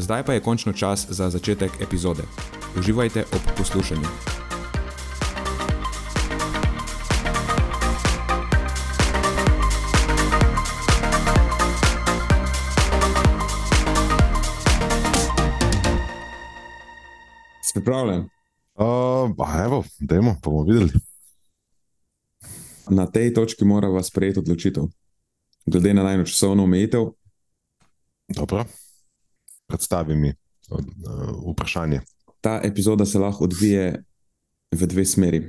Zdaj pa je končno čas za začetek epizode. Uživajte ob poslušanju. Pripravljen? Uh, evo, dajmo, pa bomo videli. Na tej točki moramo sprejeti odločitev. Glede na najno časovno omejitev. Dobro predstavi mi uh, vprašanje. Ta epizoda se lahko odvije v dve smeri.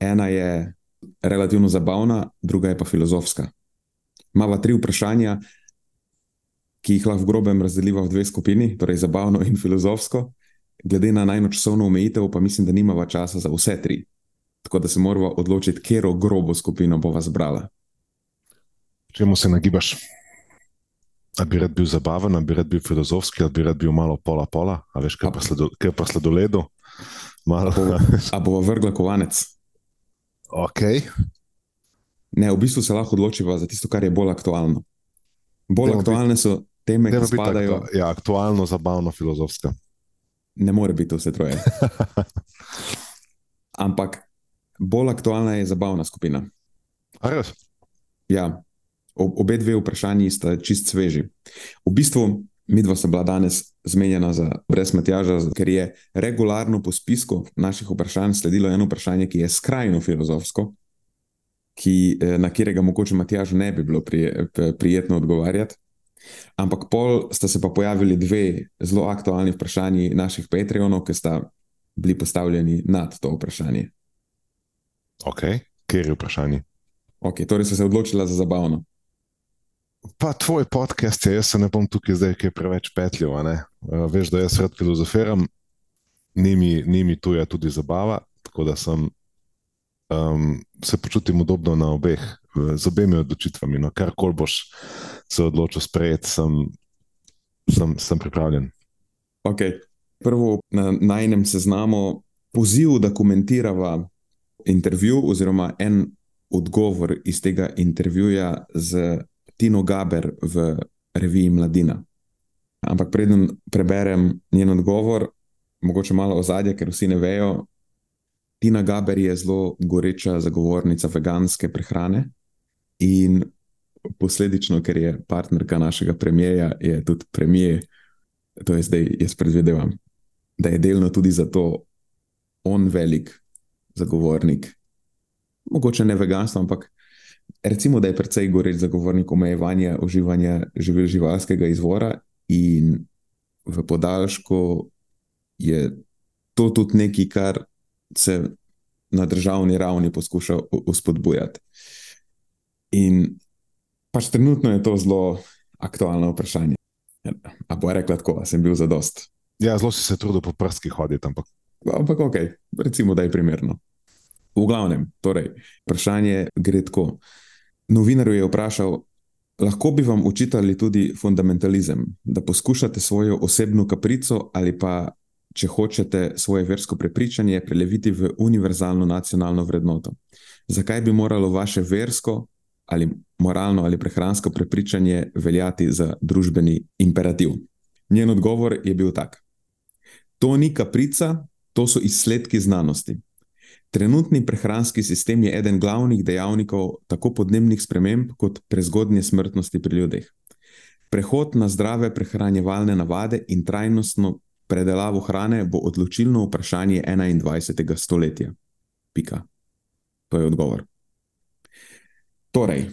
Ena je relativno zabavna, druga je pa filozofska. Mava tri vprašanja, ki jih lahko v grobem razdeliva v dve skupini, torej zabavno in filozofsko. Glede na najno časovno omejitev, pa mislim, da nimava časa za vse tri. Tako da se moramo odločiti, katero grobo skupino bova zbrala. Čemu se nagibaš? Da bi rad bil zabaven, da bi rad bil filozofski, da bi rad bil malo pola-pola, a veš, kaj pa, sledo, kaj pa sledoledu. Malo... A bo vrgla kovanec? Ok. Ne, v bistvu se lahko odločiva za tisto, kar je bolj aktualno. Bolj Demo aktualne biti, so teme, ki spadajo. Aktu, ja, aktualno, zabavno, filozofska. Ne more biti vse troje. Ampak bolj aktualna je zabavna skupina. A res? Ja, obe dve vprašanji sta čist sveži. V bistvu, mi dva sta bila danes zmenjena za brez Matjaža, ker je regularno po spisku naših vprašanj sledilo eno vprašanje, ki je skrajno filozofsko, ki, eh, na katerega mogoče Matjažu ne bi bilo prije, prijetno odgovarjati. Ampak pol sta se pa pojavili dve zelo aktualni vprašanji naših Patreonov, ki sta bili postavljeni nad to vprašanje. Ok, kjer je vprašanje? Ok, torej so se odločila za zabavno. Pa tvoj podcast je, jaz se ne bom tukaj zdaj kaj preveč petljal. Uh, veš, da jaz rad filozofiram, ni mi, ni mi tuja tudi zabava, tako da sem, um, se počutim udobno na obeh, z obemi odločitvami. No, kar kol boš se odločil sprejeti, sem, sem, sem pripravljen. Okay. Prvo na najnem seznamu poziv, da komentirava intervju, oziroma en odgovor iz tega intervjuja z Tino Gaber v reviji Mladina. Ampak preden preberem njen odgovor, mogoče malo ozadje, ker vsi ne vejo. Tina Gaber je zelo goreča zagovornica veganske prehrane in posledično, ker je partnerka našega premijeja, je tudi premijer, to je zdaj, jaz predvidevam, da je delno tudi zato on velik zagovornik, mogoče ne veganstva, ampak recimo, da je precej goreč zagovornik omejevanja uživanja živil živalskega izvora, in v podaljšku je to tudi nekaj, kar se na državni ravni poskuša uspodbujati. In pač trenutno je to zelo aktualno vprašanje. A bo rekla tako, da sem bil za dost. Ja, zelo si se trudil po prstih hoditi, ampak. Ampak ok, recimo, da je primerno. V glavnem, torej, vprašanje gre tako. Novinar je vprašal, lahko bi vam učitali tudi fundamentalizem, da poskušate svojo osebno kaprico ali pa, če hočete, svoje versko prepričanje preleviti v univerzalno nacionalno vrednoto. Zakaj bi moralo vaše versko ali moralno ali prehransko prepričanje veljati za družbeni imperativ? Njen odgovor je bil tak: To ni kaprica, to so izsledki znanosti. Trenutni prehranski sistem je eden glavnih dejavnikov tako podnebnih sprememb kot prezgodnje smrtnosti pri ljudeh. Prehod na zdrave prehranjevalne navade in trajnostno predelavo hrane bo odločilno vprašanje 21. stoletja. Pika. To je odgovor. Torej,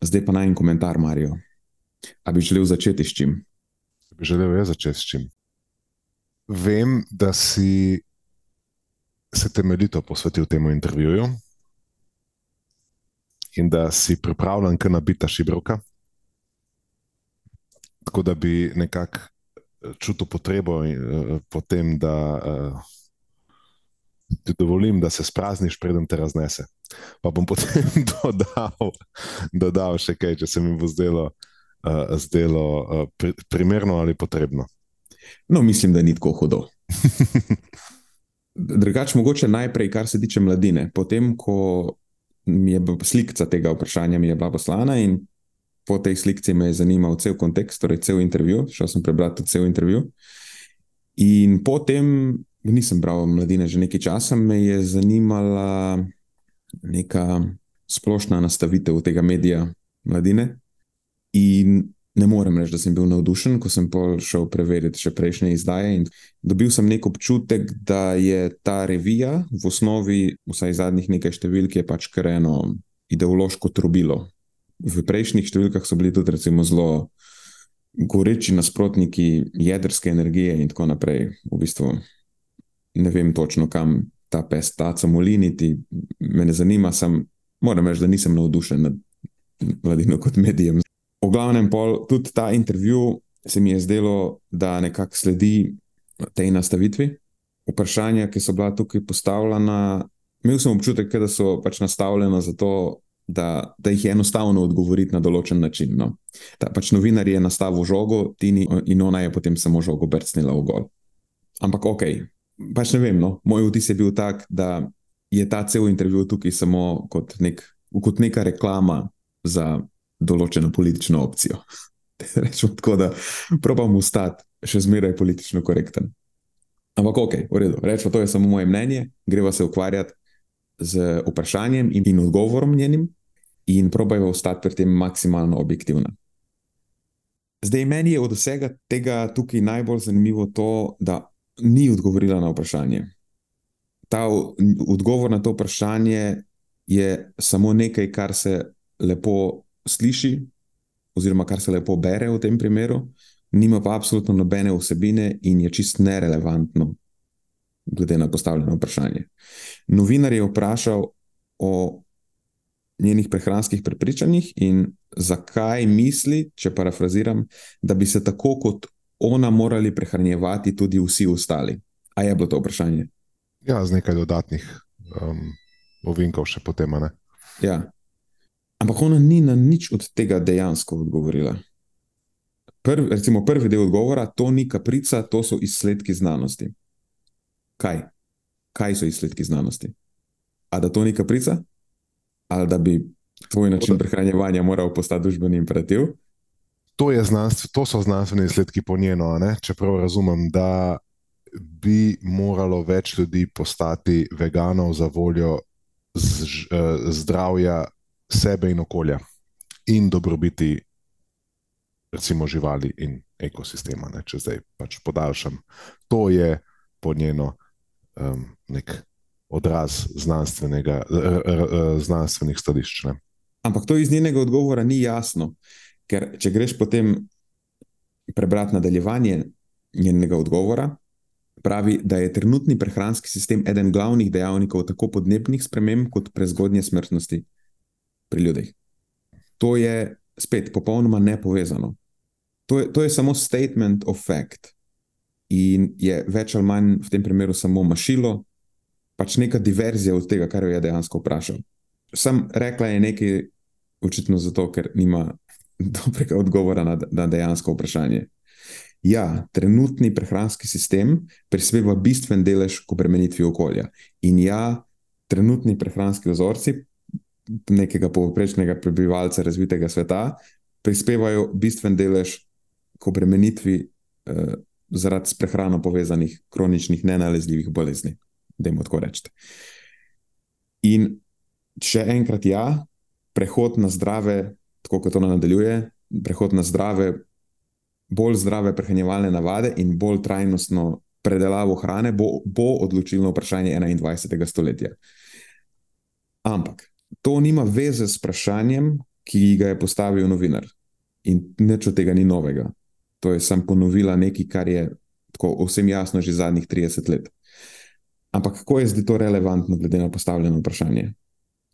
zdaj pa naj en komentar, Marijo. A bi želel začeti s čim? Bi želel jaz začeti s čim? Vem, da si se temeljito posvetil temu intervjuju in da si pripravljen, kar nabita šibroka. Tako da bi nekako čutil potrebo uh, po tem, da uh, ti dovolim, da se sprazniš, preden te raznese. Pa bom potem dodal, dodal še kaj, če se mi bo zdelo, zdelo pri, primerno ali potrebno. No, mislim, da ni tako hudo. Drugače, mogoče najprej, kar se tiče mladine. Potem, ko mi je slika tega vprašanja, mi je bila poslana in po tej slikci me je zanimal cel kontekst, torej cel intervju. Šel sem prebrati cel intervju. In potem, nisem bral mladine že nekaj časa, me je zanimala neka splošna nastavitev tega medija mladine. In ne morem reči, da sem bil navdušen, ko sem šel preveriti še prejšnje izdaje. In dobil sem nek občutek, da je ta revija v osnovi, vsaj zadnjih nekaj številk, pač kar eno ideološko trobilo v prejšnjih številkah so bili tudi zelo goreči nasprotniki jedrske energije in tako naprej. V bistvu ne vem točno, kam ta pes taca moliniti. Me ne zanima, sem, moram reči, da nisem navdušen nad mladino kot medijem. V glavnem, pol, tudi ta intervju se mi je zdelo, da nekako sledi tej nastavitvi. Vprašanja, ki so bila tukaj postavljena, imel sem občutek, da so pač nastavljena zato, da, da jih je enostavno odgovoriti na določen način. No. Ta, pač novinar je nastavil žogo, Tini, in ona je potem samo žogo brcnila v gol. Ampak ok, pač ne vem. No. Moj vtis je bil tak, da je ta cel intervju tukaj samo kot, nek, kot neka reklama za določeno politično opcijo. Rečemo tako, da probam ustati še zmeraj politično korekten. Ampak ok, v redu, rečemo, to je samo moje mnenje, greva se ukvarjati z vprašanjem in, in odgovorom njenim, in probajmo ostati pri tem maksimalno objektivna. Zdaj, meni je od vsega tega tukaj najbolj zanimivo to, da ni odgovorila na vprašanje. Ta odgovor na to vprašanje je samo nekaj, kar se lepo sliši, oziroma kar se lepo bere v tem primeru, nima pa absolutno nobene vsebine in je čist nerelevantno glede na postavljeno vprašanje. Novinar je vprašal o njenih prehranskih prepričanjih in zakaj misli, če parafraziram, da bi se tako kot ona morali prehranjevati tudi vsi ostali. A je bilo to vprašanje? Ja, z nekaj dodatnih um, ovinkov še potem. Ja. Ampak ona ni na nič od tega dejansko odgovorila. Prv, recimo, prvi del odgovora, to ni kaprica, to so izsledki znanosti kaj? Kaj so izsledki znanosti? A da to ni kaprica? Ali da bi tvoj način prehranjevanja moral postati družbeni imperativ? To, znanstv, to so znanstveni izsledki po njeno, ne? čeprav razumem, da bi moralo več ljudi postati veganov za voljo z, uh, zdravja sebe in okolja in dobrobiti, recimo, živali in ekosistema. Ne? Če zdaj pač podaljšam, to je po njeno um, nek odraz znanstvenih stališč. Ampak to iz njenega odgovora ni jasno, ker če greš potem prebrati nadaljevanje njenega odgovora, pravi, da je trenutni prehranski sistem eden glavnih dejavnikov tako podnebnih sprememb kot prezgodnje smrtnosti pri ljudeh. To je spet popolnoma nepovezano. To je, to je samo statement of fact in je več ali manj v tem primeru samo mašilo, pač neka diverzija od tega, kar jo je dejansko vprašal. Sam rekla je nekaj, očitno zato, ker nima dobrega odgovora na, na dejansko vprašanje. Ja, trenutni prehranski sistem prispeva bistven delež k obremenitvi okolja. In ja, trenutni prehranski vzorci nekega povprečnega prebivalca razvitega sveta prispevajo bistven delež k obremenitvi eh, zaradi s prehrano povezanih kroničnih nenalezljivih bolezni. Dajmo tako reči. In še enkrat, ja, prehod na zdrave, tako kot ona nadaljuje, prehod na zdrave bolj zdrave prehranjevalne navade in bolj trajnostno predelavo hrane, bo, bo odločilno vprašanje 21. stoletja. Ampak to nima veze s vprašanjem, ki ga je postavil novinar. In nič od tega ni novega. To je sam ponovila nekaj, kar je tako vsem jasno že zadnjih 30 let. Ampak kako je zdaj to relevantno, glede na postavljeno vprašanje?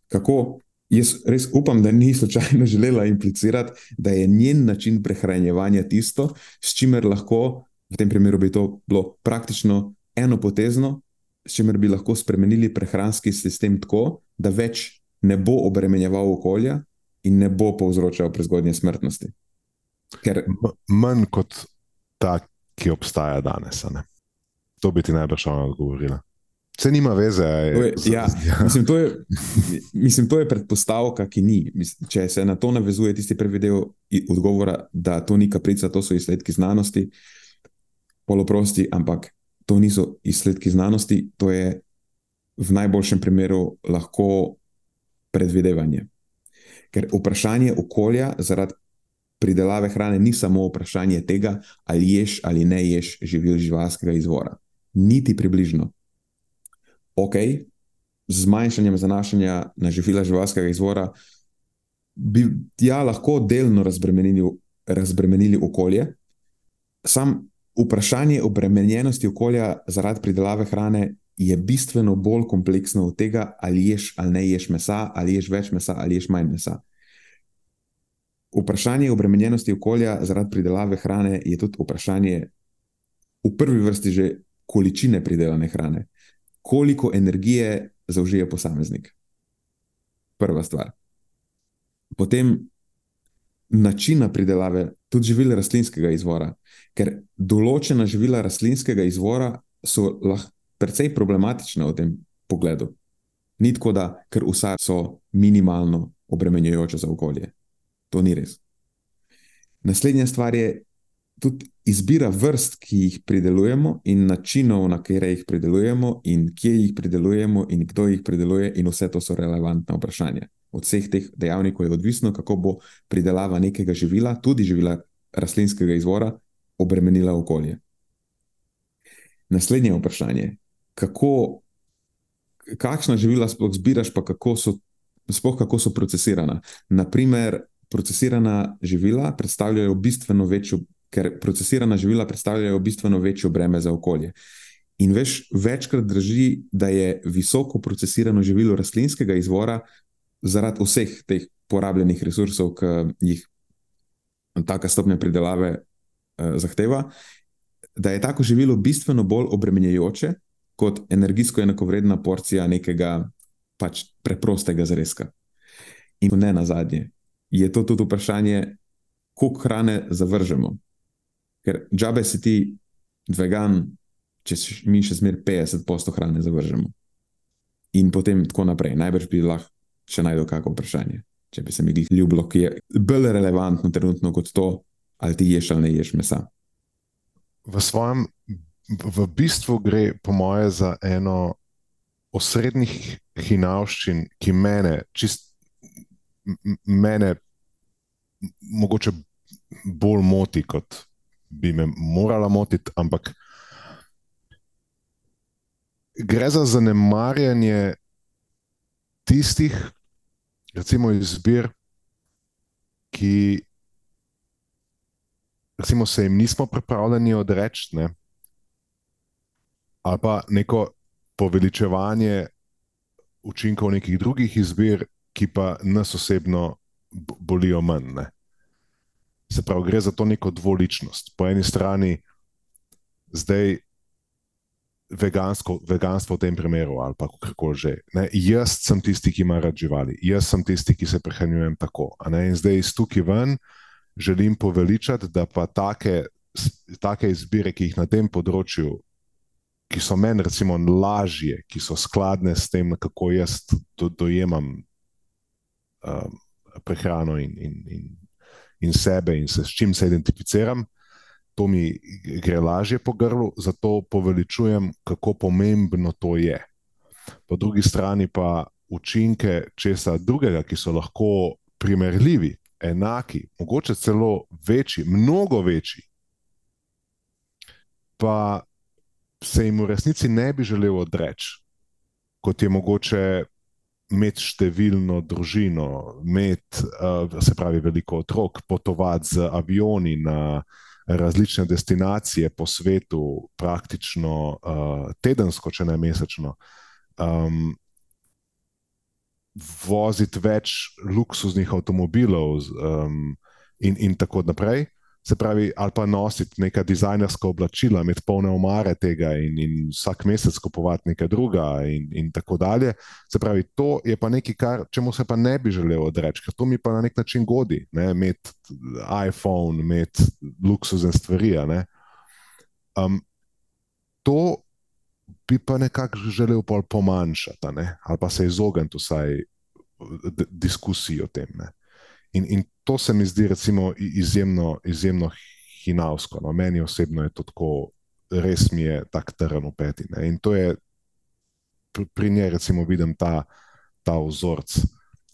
Kako, jaz res upam, da ni slučajno želela implicirati, da je njen način prehranjevanja tisto, s čimer lahko, v tem primeru bi to bilo praktično enopotezno, s čimer bi lahko spremenili prehranski sistem tako, da več ne bo obremenjeval okolja in ne bo povzročal prezgodnje smrtnosti. Ker... Manj kot ta, ki obstaja danes. To bi ti najbrž odgovorila. Vse nima veze. Je, z, ja, ja. Mislim, to je, mislim, to je predpostavka, ki ni. Mislim, če se na to navezuje tisti prvi del odgovora, da to ni kaprica, to so izsledki znanosti, poloprosti, ampak to niso izsledki znanosti, to je v najboljšem primeru lahko predvidevanje. Ker vprašanje okolja zaradi pridelave hrane ni samo vprašanje tega, ali ješ ali ne ješ živil živalskega izvora. Niti približno. Ok, z zmanjšanjem zanašanja na živila živalskega izvora bi ja lahko delno razbremenili, razbremenili okolje. Sam vprašanje obremenjenosti okolja zaradi pridelave hrane je bistveno bolj kompleksno od tega, ali ješ ali ne ješ mesa, ali ješ več mesa ali ješ manj mesa. Vprašanje obremenjenosti okolja zaradi pridelave hrane je tudi vprašanje, v prvi vrsti, že količine pridelane hrane. Koliko energije zaužije posameznik? Prva stvar. Potem načina pridelave, tudi živila rastlinskega izvora. Ker določena živila rastlinskega izvora so lahko precej problematična v tem pogledu. Ni tako, da ker vsa so minimalno obremenjujoče za okolje. To ni res. Naslednja stvar je tudi izbira vrst, ki jih pridelujemo, in načinov, na katere jih pridelujemo, in kje jih pridelujemo, in kdo jih prideluje, in vse to so relevantna vprašanja. Od vseh teh dejavnikov je odvisno, kako bo pridelava nekega živila, tudi živila rastlinskega izvora, obremenila okolje. Naslednje vprašanje: kako, kakšna živila sploh zbiraš, pa kako so, sploh kako so procesirana. Naprimer, procesirana živila predstavljajo bistveno večjo, ker procesirana živila predstavljajo bistveno večjo breme za okolje. In veš, večkrat drži, da je visoko procesirano živilo rastlinskega izvora zaradi vseh teh porabljenih resursov, ki jih taka stopnja pridelave eh, zahteva, da je tako živilo bistveno bolj obremenjujoče kot energijsko enakovredna porcija nekega pač preprostega zrezka. In ne na zadnje, je to tudi vprašanje, koliko hrane zavržemo. Ker džabe si ti vegan, če mi še zmeraj 50% hrane zavržemo. In potem tako naprej. Najbrž bi lahko še najdel kakšno vprašanje, če bi se mi ljubilo, ki je bolj relevantno trenutno kot to, ali ti ješ ali ne ješ mesa. V svojem v bistvu gre, po moje, za eno osrednjih hinavščin, ki mene, čist, mene mogoče bolj moti, kot bi me morala motiti, ampak gre za zanemarjanje tistih, recimo, izbir, ki. Recimo, se jim nismo pripravljeni odreči, ali pa neko poveličevanje učinkov nekih drugih izbir, ki pa nas osebno bolijo manj. Ne? Se pravi, gre za to neko dvoličnost. Po eni strani zdaj vegansko, veganstvo v tem primeru, ali pa kako že. Ne? Jaz sem tisti, ki ima rad živali, jaz sem tisti, ki se prehranjujem tako. In zdaj iz tukaj ven želim poveličati, da pa take, take izbire, ki jih na tem področju ki so meni, recimo, lažje, ki so skladne s tem, kako jaz do, dojemam um, prehrano in, in, in, in sebe, in se, s čim se identificiram, to mi gre lažje po grlu, zato poveličujem, kako pomembno to je. Po drugi strani pa učinke česa drugega, ki so lahko primerljivi, enaki, mogoče celo večji, mnogo večji, pa se jim v resnici ne bi želel odreči, kot je mogoče imeti številno družino, imeti, uh, se pravi, veliko otrok, potovati z avioni na različne destinacije po svetu, praktično uh, tedensko, če ne mesečno. Um, voziti več luksuznih avtomobilov um, in, in tako naprej se pravi, ali pa nositi neka dizajnerska oblačila, imeti polne omare tega in, in vsak mesec kupovati nekaj druga, in, in tako dalje. Se pravi, to je pa nekaj, kar, čemu se pa ne bi želel odreči, ker to mi pa na nek način godi, imeti iPhone, imeti luksuzne stvari. Ne? Um, to bi pa nekako želel pomanjšati, ali pa se izogniti vsaj diskusiji o tem. Ne? In, in to se mi zdi recimo, izjemno, izjemno hinavsko. No. Meni osebno je to tako, res mi je tak teren v peti. Ne. In to je pri, pri njej, recimo, vidim ta, ta vzorc.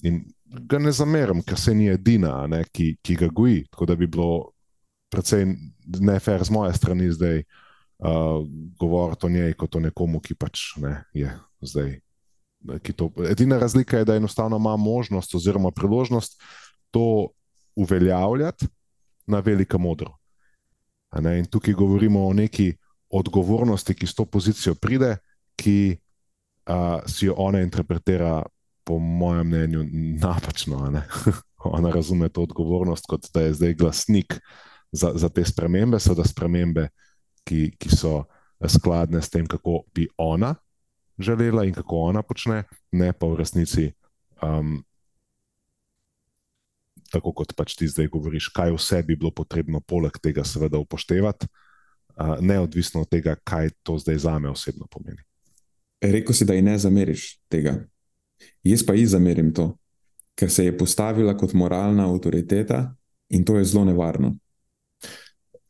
In ga ne zamerim, ker se ni edina, ne, ki, ki ga goji. Tako da bi bilo precej nefer z moje strani zdaj uh, govoriti o njej kot o nekomu, ki pač ne, je zdaj. To, edina razlika je, da enostavno ima možnost oziroma priložnost to uveljavljati na velika modro. In tukaj govorimo o neki odgovornosti, ki s to pozicijo pride, ki a, si jo ona interpretira, po mojem mnenju, napačno. ona razume to odgovornost kot da je zdaj glasnik za, za te spremembe, so da spremembe, ki, ki so skladne s tem, kako bi ona želela in kako ona počne, ne pa v resnici. Um, tako kot pač ti zdaj govoriš, kaj vse bi bilo potrebno poleg tega, seveda, upoštevati, neodvisno od tega, kaj to zdaj za me osebno pomeni. Rekl si, da ji ne zameriš tega. Jaz pa ji zamerim to, ker se je postavila kot moralna avtoriteta in to je zelo nevarno.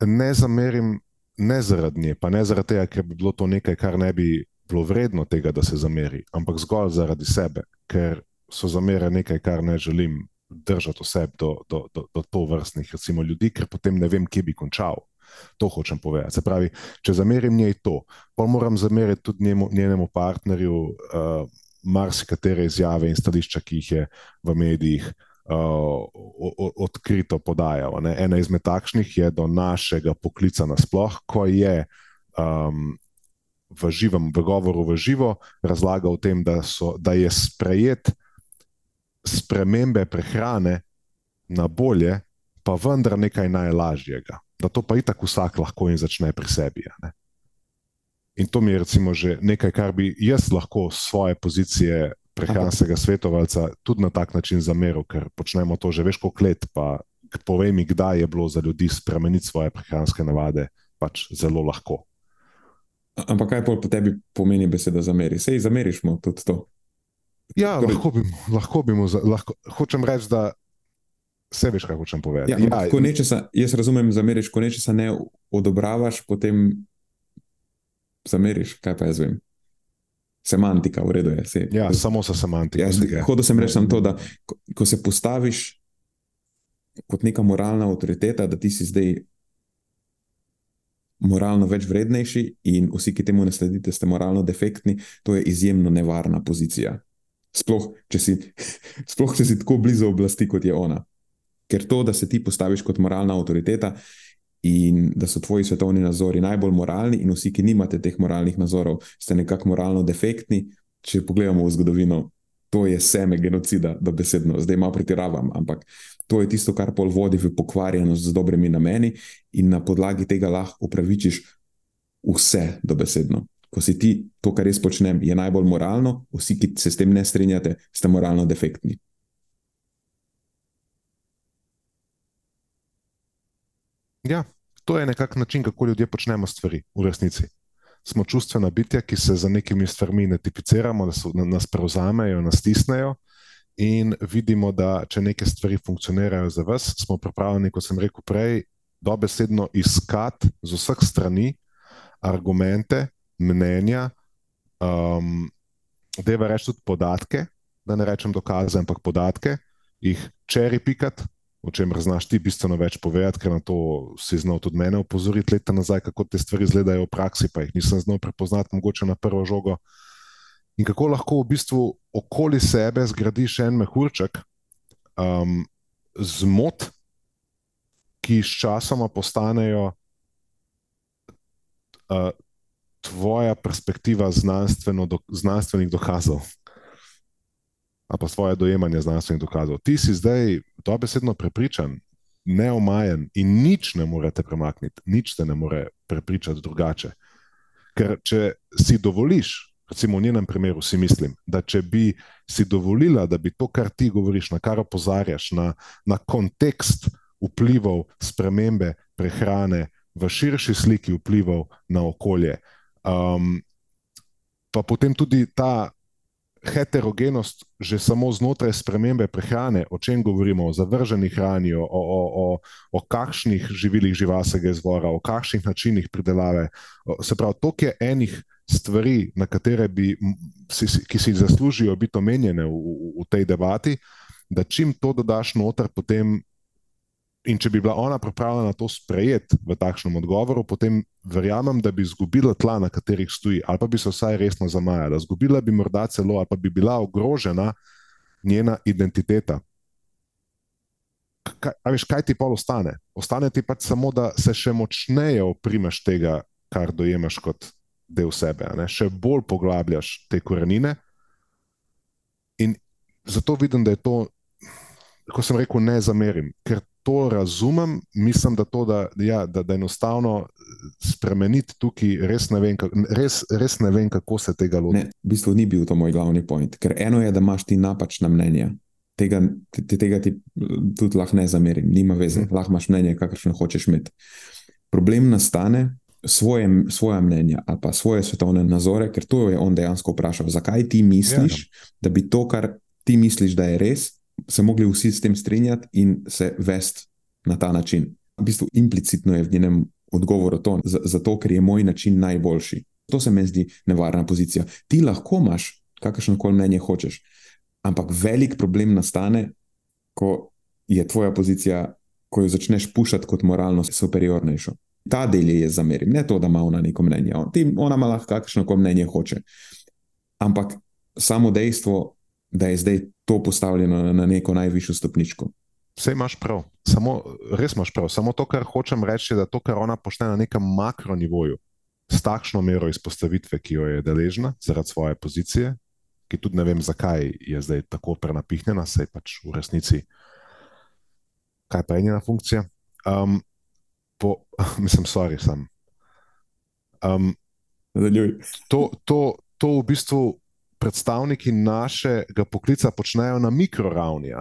Ne zamerim ne zaradi nje, pa ne zaradi tega, ker bi bilo to nekaj, kar ne bi bilo vredno tega, da se zameri, ampak zgolj zaradi sebe, ker so zamere nekaj, kar ne želim držati oseb do, do, do, do to vrstnih recimo, ljudi, ker potem ne vem, kje bi končal. To hočem povedati. Se pravi, če zamerim njej to, pa moram zameriti tudi njemu, njenemu partnerju uh, marsikatere izjave in stališča, ki jih je v medijih uh, odkrito podajal. Ne? Ena izmed takšnih je do našega poklica nasploh, ko je. Um, V živem, v govoru v živo, razlaga o tem, da, so, da je sprejet spremembe prehrane na bolje, pa vendar nekaj najlažjega. Da to pa i tako vsak lahko in začne pri sebi. In to mi je recimo že nekaj, kar bi jaz lahko svoje pozicije prehranskega svetovalca tudi na tak način zameril, ker počnemo to že veš koliko let, pa povej mi, kdaj je bilo za ljudi spremeniti svoje prehranske navade, pač zelo lahko. Ampak kaj po tebi pomeni beseda zameri? Sej zameriš mu tudi to. Ja, torej, lahko bi, lahko bi mu, lahko, hočem reči, da se veš, kaj hočem povedati. Ja, ja, ko nečesa, jaz razumem, zameriš, ko nečesa ne odobravaš, potem zameriš, kaj pa jaz vem. Semantika, v redu je. Se, ja, ko, samo so semantika. Ja, Hodo sem reči samo to, da ko, ko se postaviš kot neka moralna avtoriteta, da ti si zdaj moralno več vrednejši in vsi, ki temu ne sledite, ste moralno defektni, to je izjemno nevarna pozicija. Sploh če, si, sploh, če si tako blizu oblasti, kot je ona. Ker to, da se ti postaviš kot moralna avtoriteta in da so tvoji svetovni nazori najbolj moralni, in vsi, ki nimate teh moralnih nazorov, ste nekako moralno defektni. Če pogledamo v zgodovino, to je seme genocida, da besedno, zdaj malo pretiravam, ampak to je tisto, kar pol vodi v pokvarjenost z dobrimi nameni, in na podlagi tega lahko upravičiš vse, da besedno ko si ti to, kar jaz počnem, je najbolj moralno, vsi, ki se s tem ne strinjate, ste moralno defektni. Ja, to je nekakšen način, kako ljudje počnemo stvari v resnici. Smo čustvena bitja, ki se za nekimi stvarmi identificiramo, da so, nas prevzamejo, nas stisnejo. In vidimo, da če neke stvari funkcionirajo za vas, smo pripravljeni, kot sem rekel prej, dobesedno iskati z vseh strani argumente, mnenja, um, da je reči tudi podatke, da ne rečem dokaze, ampak podatke, jih čeri pikati o čemer znaš ti bistveno več povedati, ker na to si znal tudi mene opozoriti leta nazaj, kako te stvari izgledajo v praksi, pa jih nisem znal prepoznati, mogoče na prvo žogo. In kako lahko v bistvu okoli sebe zgradiš en mehurček um, zmot, ki s časoma postanejo uh, tvoja perspektiva znanstveno do, znanstvenih dokazov ali pa svoje dojemanje znanstvenih dokazov. Ti si zdaj dobesedno prepričan, neomajen in nič ne morete premakniti, nič te ne more prepričati drugače. Ker če si dovoliš, recimo v njenem primeru, si mislim, da če bi si dovolila, da bi to, kar ti govoriš, na kar opozarjaš, na, na kontekst vplivov spremembe prehrane v širši sliki vplival na okolje. Um, pa potem tudi ta heterogenost, že samo znotraj spremembe prehrane, o čem govorimo, o zavrženi hrani, o, o, o, o kakšnih živilih živalskega izvora, o kakšnih načinih pridelave. Se pravi, toliko je enih stvari, bi, ki si zaslužijo biti omenjene v, v, v tej debati, da čim to dodaš noter, potem In če bi bila ona pripravljena to sprejeti v takšnem odgovoru, potem verjamem, da bi izgubila tla, na katerih stoji, ali pa bi se vsaj resno zamajala. Zgubila bi morda celo, ali pa bi bila ogrožena njena identiteta. Kaj, veš, kaj ti pa ostane? Ostane ti pač samo, da se še močneje oprimeš tega, kar dojemaš kot del sebe, še bolj poglabljaš te korenine. In zato vidim, da je to, kot sem rekel, ne zamerim, ker to razumem, mislim, da to, da, ja, da, da enostavno spremeniti tukaj, res ne, vem, res, res ne vem, kako se tega loti. V bistvu ni bil to moj glavni point, ker eno je, da imaš ti napačna mnenja. Tega ti, tega ti tudi lahko ne zamerim, nima veze, hmm. lahko imaš mnenje, kakršno hočeš imeti. Problem nastane. Svoje, svoje mnenja ali pa svoje svetovne nazore, ker to je on dejansko vprašal, zakaj ti misliš, ja, da bi to, kar ti misliš, da je res, se mogli vsi s tem strinjati in se vesti na ta način. V bistvu implicitno je v njenem odgovoru to, zato ker je moj način najboljši. To se mi zdi nevarna pozicija. Ti lahko imaš kakršno koli mnenje hočeš, ampak velik problem nastane, ko je tvoja pozicija, ko jo začneš pušati kot moralno superiornejšo. Ta del je zamerim, ne to, da ima ona neko mnenje. Ona ima lahko kakršno koli mnenje hoče. Ampak samo dejstvo, da je zdaj to postavljeno na neko najvišjo stopničko. Vse imaš prav, samo, res imaš prav. Samo to, kar hočem reči, je, da to, kar ona počne na nekem makronivoju, s takšno mero izpostavitve, ki jo je deležna zaradi svoje pozicije, ki tudi ne vem, zakaj je zdaj tako prenapihnjena, saj pač v resnici, kaj pa je njena funkcija. Um, po, mislim, sorry, sem. Um, to, to, to v bistvu predstavniki našega poklica počnejo na mikroravni.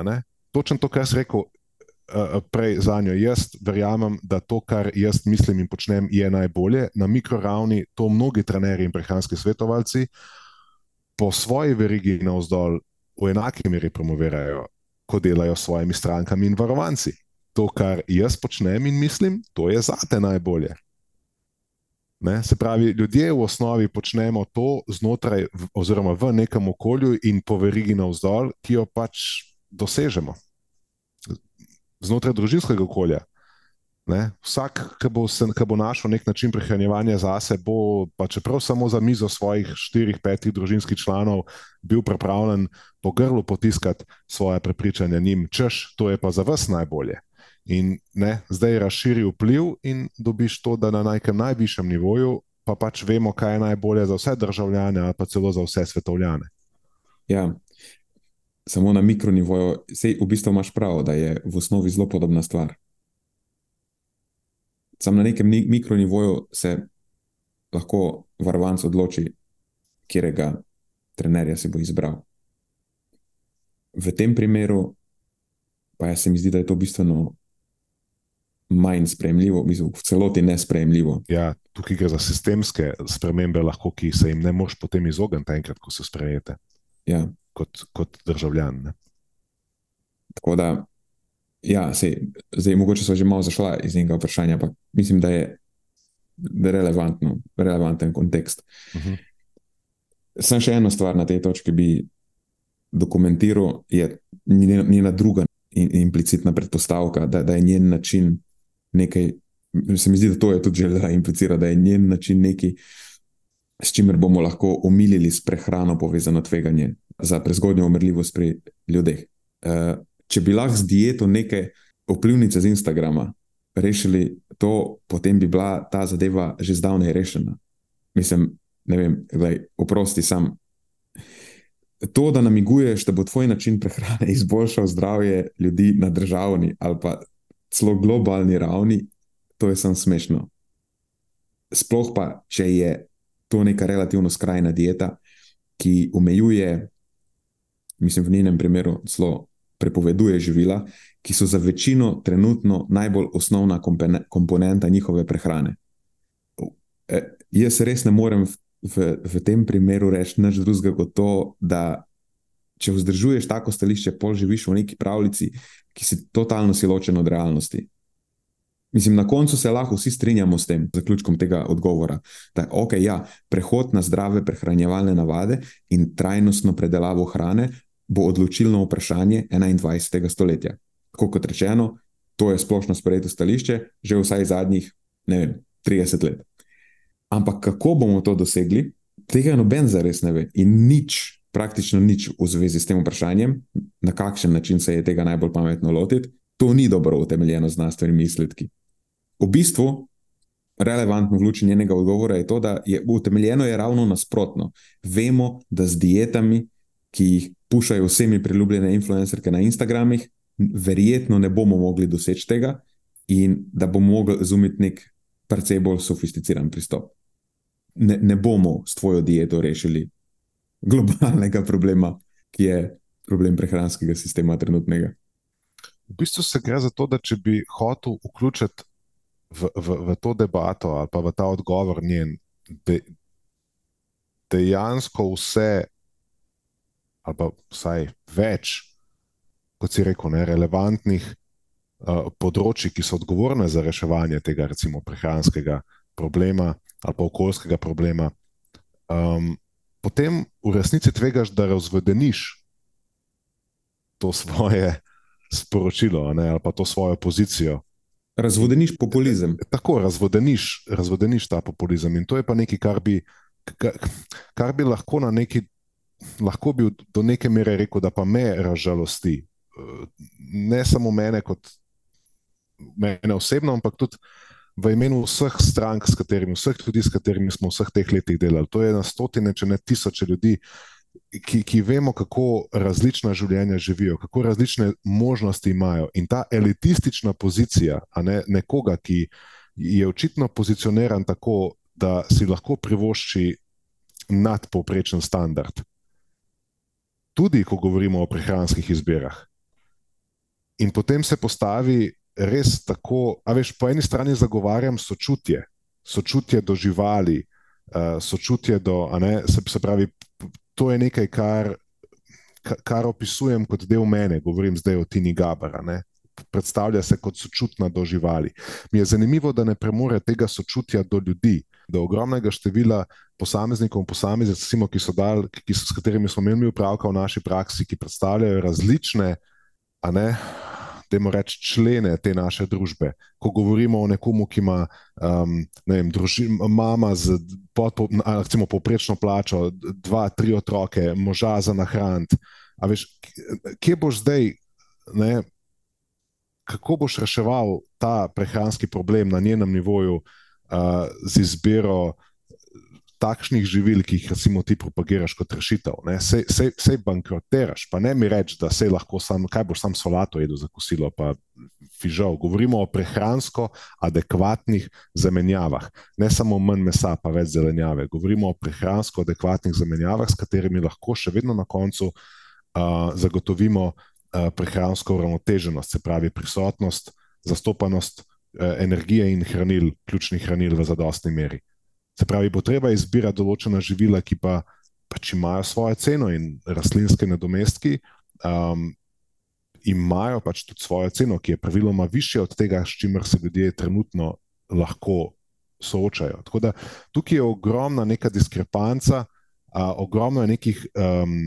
Točno to, kar sem rekel uh, prej za njo. Jaz verjamem, da to, kar jaz mislim in počnem, je najbolje. Na mikroravni to mnogi trenerji in prehranski svetovalci po svoji verigi navzdol v enaki meri promovirajo, ko delajo s svojimi strankami in varovanci. To, kar jaz počnem in mislim, to je zate najbolje. Ne? Se pravi, ljudje v osnovi počnemo to znotraj, oziroma v nekem okolju in po verigi navzdol, ki jo pač dosežemo. Znotraj družinskega okolja. Ne? Vsak, ki bo, bo našel nek način prehranevanja zase, bo, pa čeprav samo za mizo svojih štirih, petih družinskih članov, bil pripravljen po grlu potiskati svoje prepričanje njim, češ, to je pa za vas najbolje. In ne, zdaj razširi vpliv in dobiš to, da na nekem najvišjem nivoju pa pač vemo, kaj je najbolje za vse državljane, ali pa celo za vse svetovljane. Ja, samo na mikronivoju, sej v bistvu imaš prav, da je v osnovi zelo podobna stvar. Sam na nekem mikronivoju se lahko varovanc odloči, katerega trenerja si bo izbral. V tem primeru pa se mi zdi, da je to bistveno manj sprejemljivo, v celoti nesprejemljivo. Ja, tukaj gre za sistemske spremembe, lahko, ki se jim ne moš potem izogniti, enkrat, ko se sprejete. Ja. Kot, kot državljan. Ne? Tako da, ja, sej, zdaj, mogoče so že malo zašla iz enega vprašanja, ampak mislim, da je, da je relevantno, relevanten kontekst. Uh mhm. -huh. Sem še eno stvar na tej točki bi dokumentiral, je njena druga implicitna predpostavka, da, da je njen način nekaj. Se mi zdi, da to je tudi želela implicirati, da je njen način nekaj, s čimer bomo lahko omilili s prehrano povezano tveganje za prezgodnjo umrljivost pri ljudeh. Uh, če bi lahko z dieto neke vplivnice z Instagrama rešili to, potem bi bila ta zadeva že zdavnaj rešena. Mislim, ne vem, gledaj, oprosti sam. To, da namiguješ, da bo tvoj način prehrane izboljšal zdravje ljudi na državni ali pa celo globalni ravni, to je samo smešno. Sploh pa, če je to neka relativno skrajna dieta, ki omejuje, mislim, v njenem primeru, zelo prepoveduje živila, ki so za večino trenutno najbolj osnovna komponenta njihove prehrane. E, jaz res ne morem v, v, v tem primeru reči nič drugega kot to, da če vzdržuješ tako stališče, pol živiš v neki pravljici, ki si totalno si ločen od realnosti. Mislim, na koncu se lahko vsi strinjamo s tem zaključkom tega odgovora. Da okay, ja, prehod na zdrave prehranjevalne navade in trajnostno predelavo hrane bo odločilno vprašanje 21. stoletja. Tako kot rečeno, to je splošno sprejeto stališče že vsaj zadnjih vem, 30 let. Ampak kako bomo to dosegli, tega noben zares ne ve in nič, praktično nič v zvezi s tem vprašanjem, na kakšen način se je tega najbolj pametno lotiti, to ni dobro utemeljeno z znanstvenimi izsledki. V bistvu, relevantno v luči njenega odgovora je to, da je utemeljeno je ravno nasprotno. Vemo, da z dietami, ki jih pušajo vsemi priljubljene influencerke na Instagramih, verjetno ne bomo mogli doseči tega in da bomo mogli razumeti nek precej bolj sofisticiran pristop. Ne, ne bomo s tvojo dieto rešili globalnega problema, ki je problem prehranskega sistema trenutnega. V bistvu se gre za to, da če bi hotel vključiti v, v, v to debato ali pa v ta odgovor njen, de, dejansko vse ali pa vsaj več, kot si rekel, ne, relevantnih uh, področji, ki so odgovorne za reševanje tega, recimo, prehranskega problema ali pa okoljskega problema, um, potem v resnici tvegaš, da razvedeniš to svoje sporočilo ne, ali pa to svojo pozicijo. Razvodeniš populizem. Tako, razvodeniš, razvodeniš ta populizem. In to je pa nekaj, kar bi, kar, kar bi lahko na neki lahko bi do neke mere rekel, da pa me razžalosti. Ne samo mene, kot mene osebno, ampak tudi v imenu vseh strank, s katerimi, vseh ljudi, s katerimi smo vseh teh letih delali. To je na stotine, če ne tisoče ljudi, ki, ki vemo, kako različna življenja živijo, kako različne možnosti imajo. In ta elitistična pozicija ne, nekoga, ki je očitno pozicioniran tako, da si lahko privošči nadpovprečen standard tudi ko govorimo o prehranskih izbirah. In potem se postavi res tako, a veš, po eni strani zagovarjam sočutje, sočutje do živali, uh, sočutje do, ne, se, se pravi, to je nekaj, kar, kar opisujem kot del mene, govorim zdaj o Tini Gabara. Ne. Predstavlja se kot sočutna do živali. Mi je zanimivo, da ne premore tega sočutja do ljudi, do ogromnega števila posameznikov in posameznic, ki so dal, ki so, s katerimi smo imeli upravka v naši praksi, ki predstavljajo različne, ne. Temu reči člene te naše družbe. Ko govorimo o nekomu, ki ima um, ne vem, družin, mama z pod, recimo, povprečno plačo, dva, tri otroke, moža za nahraniti. Kje boš zdaj, ne, kako boš reševal ta prehranski problem na njenem nivoju, uh, z izbiro takšnih živil, ki jih recimo ti propagiraš kot rešitev. Sej bankrotiraš, pa ne mi reči, da se lahko sam, kaj boš sam solato jedel za kosilo, pa fižal. Govorimo o prehransko adekvatnih zamenjavah, ne samo manj mesa, pa več zelenjave. Govorimo o prehransko adekvatnih zamenjavah, s katerimi lahko še vedno na koncu uh, zagotovimo uh, prehransko uravnoteženost, se pravi prisotnost, zastopanost. Energije in hranil, ključnih hranil v zadostni meri. Se pravi, bo treba izbirati določena živila, ki pa pač imajo svojo ceno in rastlinske nadomestki. Um, imajo pač tudi svojo ceno, ki je praviloma više od tega, s čimer se ljudje trenutno lahko soočajo. Tako da tukaj je ogromna neka diskrepanca, uh, ogromno je nekih um,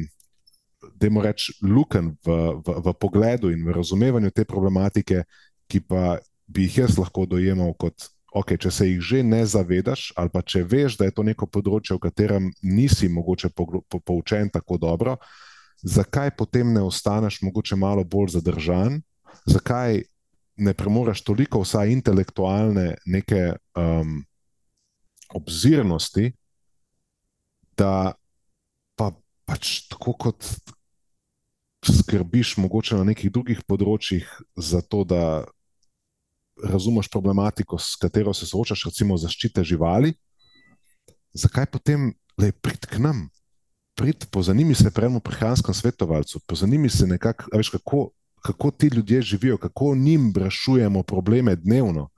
da je moreč luken v, v, v pogledu in v razumevanju te problematike, ki pa bi jih jaz lahko dojemal kot. Okay, če se jih že ne zavedaš, ali pa če veš, da je to neko področje, v katerem nisi mogoče poučen tako dobro, zakaj potem ne ostaneš mogoče malo bolj zadržan, zakaj ne premoreš toliko vsaj intelektualne neke um, obzirnosti, da pa pač tako kot skrbiš mogoče na nekih drugih področjih za to, da razumeš problematiko, s katero se soočaš, recimo zaščite živali, zakaj potem le prid k nam? Prid, pozanimi se prejmo prehranskem svetovalcu, pozanimi se nekako, veš, kako kako ti ljudje živijo, kako njim rešujemo probleme dnevno.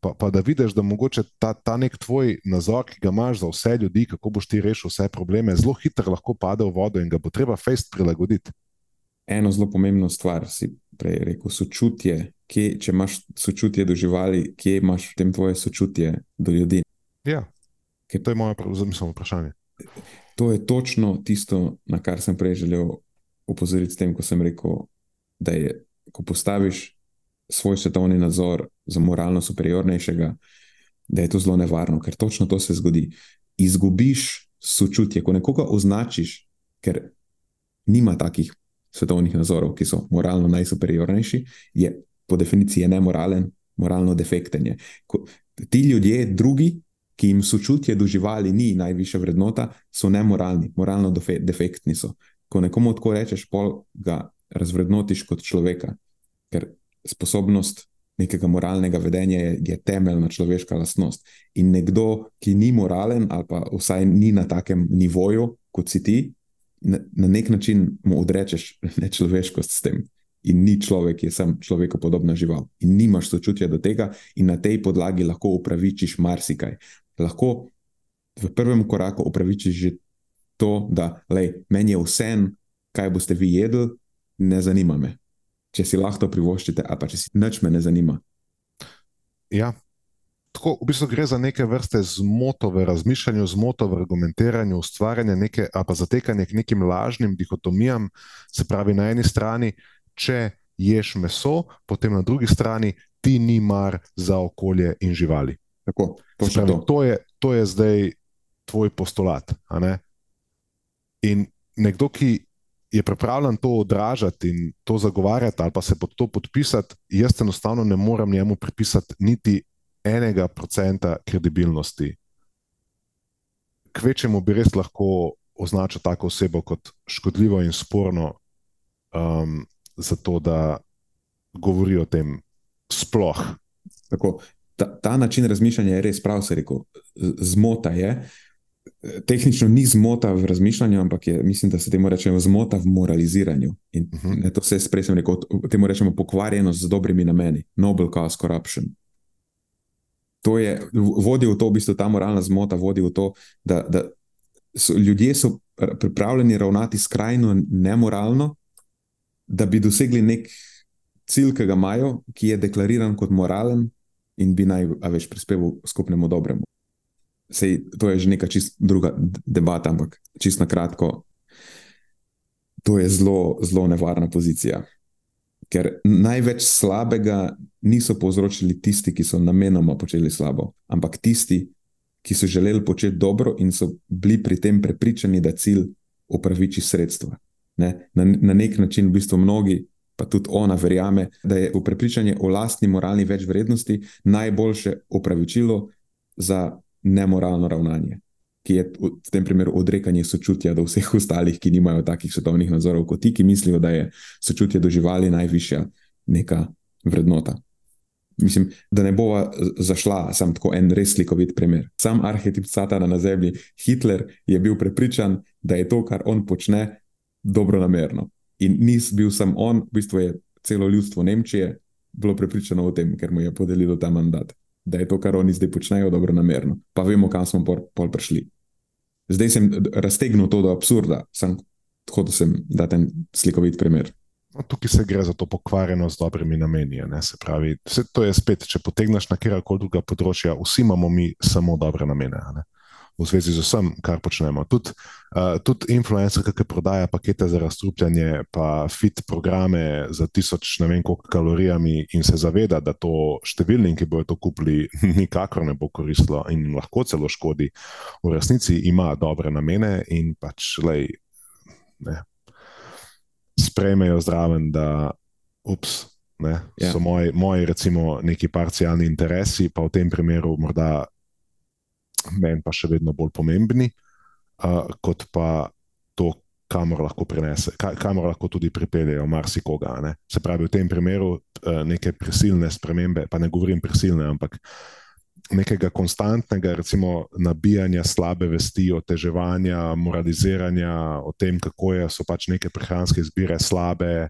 Pa, pa da vidiš, da mogoče ta, ta nek tvoj nazor, ki ga imaš za vse ljudi, kako boš ti rešil vse probleme, zelo hitro lahko pade v vodo in ga bo treba fejst prilagoditi. Eno zelo pomembno stvar si prej rekel, sočutje. Kje, če imaš sočutje do živali, kje imaš tem tvoje sočutje do ljudi? Ja, Kaj, to je moje vprašanje. To je točno tisto, na kar sem prej želel opozoriti, s tem, ko sem rekel, da je, ko postaviš svoj svetovni nadzor za moralno superiornejšega, da je to zelo nevarno, ker točno to se zgodi. Izgubiš sočutje, ko nekoga označiš, ker nima takih svetovnih nadzorov, ki so moralno najsuperiornejši, je po definiciji nemoralen, moralno defekten. Je. Ko, ti ljudje, drugi, ki jim sočutje do živali ni najvišja vrednota, so nemoralni, moralno defektni so. Ko nekomu tako rečeš, pol ga razvrednotiš kot človeka, ker sposobnost nekega moralnega vedenja je, je temeljna človeška lastnost. In nekdo, ki ni moralen, ali pa vsaj ni na takem nivoju kot si ti, na, na nek način mu odrečeš nečloveškost s tem. In ni človek, je sam človeku podobna žival. In nimaš sočutja do tega, in na tej podlagi lahko upravičiš marsikaj. Lahko v prvem koraku upravičiš že to, da lej, meni je vse, kaj boste vi jedli, ne zanima me. Če si lahko privoščite, a pa če si nič me ne zanima. Ja. Tako, v bistvu gre za neke vrste zmoto v razmišljanju, zmoto v argumentiranju, ustvarjanje neke, pa zatekanje k nekim lažnim dihotomijam. Se pravi, na eni strani, če ješ meso, potem na drugi strani ti ni mar za okolje in živali. Tako, pravi, to. To, je, to je zdaj tvoj postulat. In nekdo, ki je pripravljen to odražati in to zagovarjati, ali pa se pod to podpisati, jaz enostavno ne morem njemu pripisati niti enega procenta kredibilnosti. Kvečemu bi res lahko označil tako osebo kot škodljivo in sporno, um, zato da govori o tem sploh. Tako, ta, ta način razmišljanja je res prav, se rekel, zmota je tehnično ni zmota v razmišljanju, ampak je, mislim, da se temu reče zmota v moraliziranju. In uh mhm. -huh. to se prej sem rekel, temu rečemo pokvarjenost z dobrimi nameni, noble cause corruption. To je, vodi v to, v bistvu ta moralna zmota vodi v to, da, da so, ljudje so pripravljeni ravnati skrajno nemoralno, da bi dosegli nek cilj, ki ga imajo, ki je deklariran kot moralen in bi naj več prispeval skupnemu dobremu. Sej, to je že neka čist druga debata, ampak čisto na kratko. To je zelo, zelo nevarna pozicija. Ker največ slabega niso povzročili tisti, ki so namenoma počeli slabo, ampak tisti, ki so želeli početi dobro in so bili pri tem prepričani, da cilj upraviči sredstva. Ne? Na, na nek način, v bistvu, mnogi, pa tudi ona, verjame, da je v prepričanju o lastni moralni večvrednosti najboljše upravičilo za nemoralno ravnanje, ki je v tem primeru odrekanje sočutja do vseh ostalih, ki nimajo takih svetovnih nadzorov kot ti, ki mislijo, da je sočutje do živali najvišja neka vrednota. Mislim, da ne bova zašla, sem tako en res slikovit primer. Sam arhetip Satana na zemlji, Hitler, je bil prepričan, da je to, kar on počne, dobro namerno. In nis bil sam on, v bistvu je celo ljudstvo Nemčije bilo prepričano o tem, ker mu je podelilo ta mandat da je to, kar oni zdaj počnejo, dobro namerno. Pa vemo, kam smo pol, pol prišli. Zdaj sem raztegnil to do absurda, sem hotel sem dati en slikovit primer. No, tukaj se gre za to pokvarjenost z dobrimi nameni. Pravi, vse to je spet, če potegneš na kjerkoli druga področja, vsi imamo mi samo dobre namene. V zvezi z vsem, kar počnemo. Tudi, uh, tudi influencer, ki prodaja pakete za razstrupljanje, pa fit programe za tisoč ne vem koliko kalorijami in se zaveda, da to številnim, ki bodo to kupili, nikakor ne bo koristilo in lahko celo škodi, v resnici ima dobre namene in pač lej, ne, sprejmejo zraven, da ups. Ne, ja. So moji, moji, recimo, neki parcialni interesi, pa v tem primeru morda meni pa še vedno bolj pomembni, uh, kot pa to, kamor lahko prinese, kamor lahko tudi pripeljejo marsikoga. Ne? Se pravi, v tem primeru uh, neke prisilne spremembe, pa ne govorim prisilne, ampak nekega konstantnega, recimo, nabijanja slabe vesti, oteževanja, moraliziranja o tem, kako je, so pač neke prehranske izbire slabe,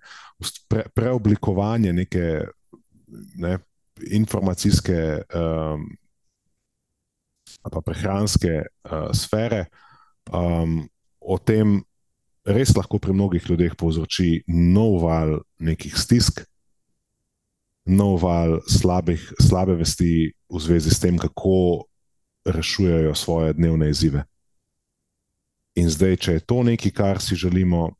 pre, preoblikovanje neke. Ne, Informacijske um, pa prehranske uh, sfere. Um, o tem res lahko pri mnogih ljudeh povzroči nov val nekih stisk, nov val slabih, slabe vesti v zvezi s tem, kako rešujejo svoje dnevne izzive. In zdaj, če je to nekaj, kar si želimo,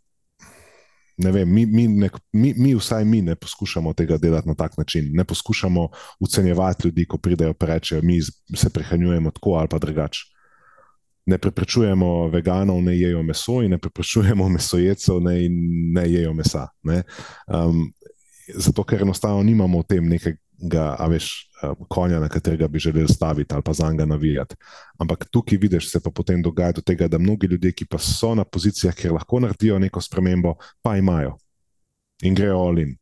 ne vem, mi, mi, ne, mi, mi, vsaj mi, ne poskušamo tega delati na tak način. Ne poskušamo ocenjevati ljudi, ko pridejo in rečejo, mi se prehranjujemo tako ali pa drugače. Ne preprečujemo veganov, da jedo meso, in ne preprečujemo mesojecev, da ne jedo mesa. Ne? Um, zato, ker enostavno nimamo v tem nekaj ga, a veš, konja, na katerega bi želeli staviti ali pa za njega navijati. Ampak tukaj vidiš, se pa potem dogaja do tega, da mnogi ljudje, ki pa so na pozicijah, kjer lahko naredijo neko spremembo, pa imajo in grejo olin.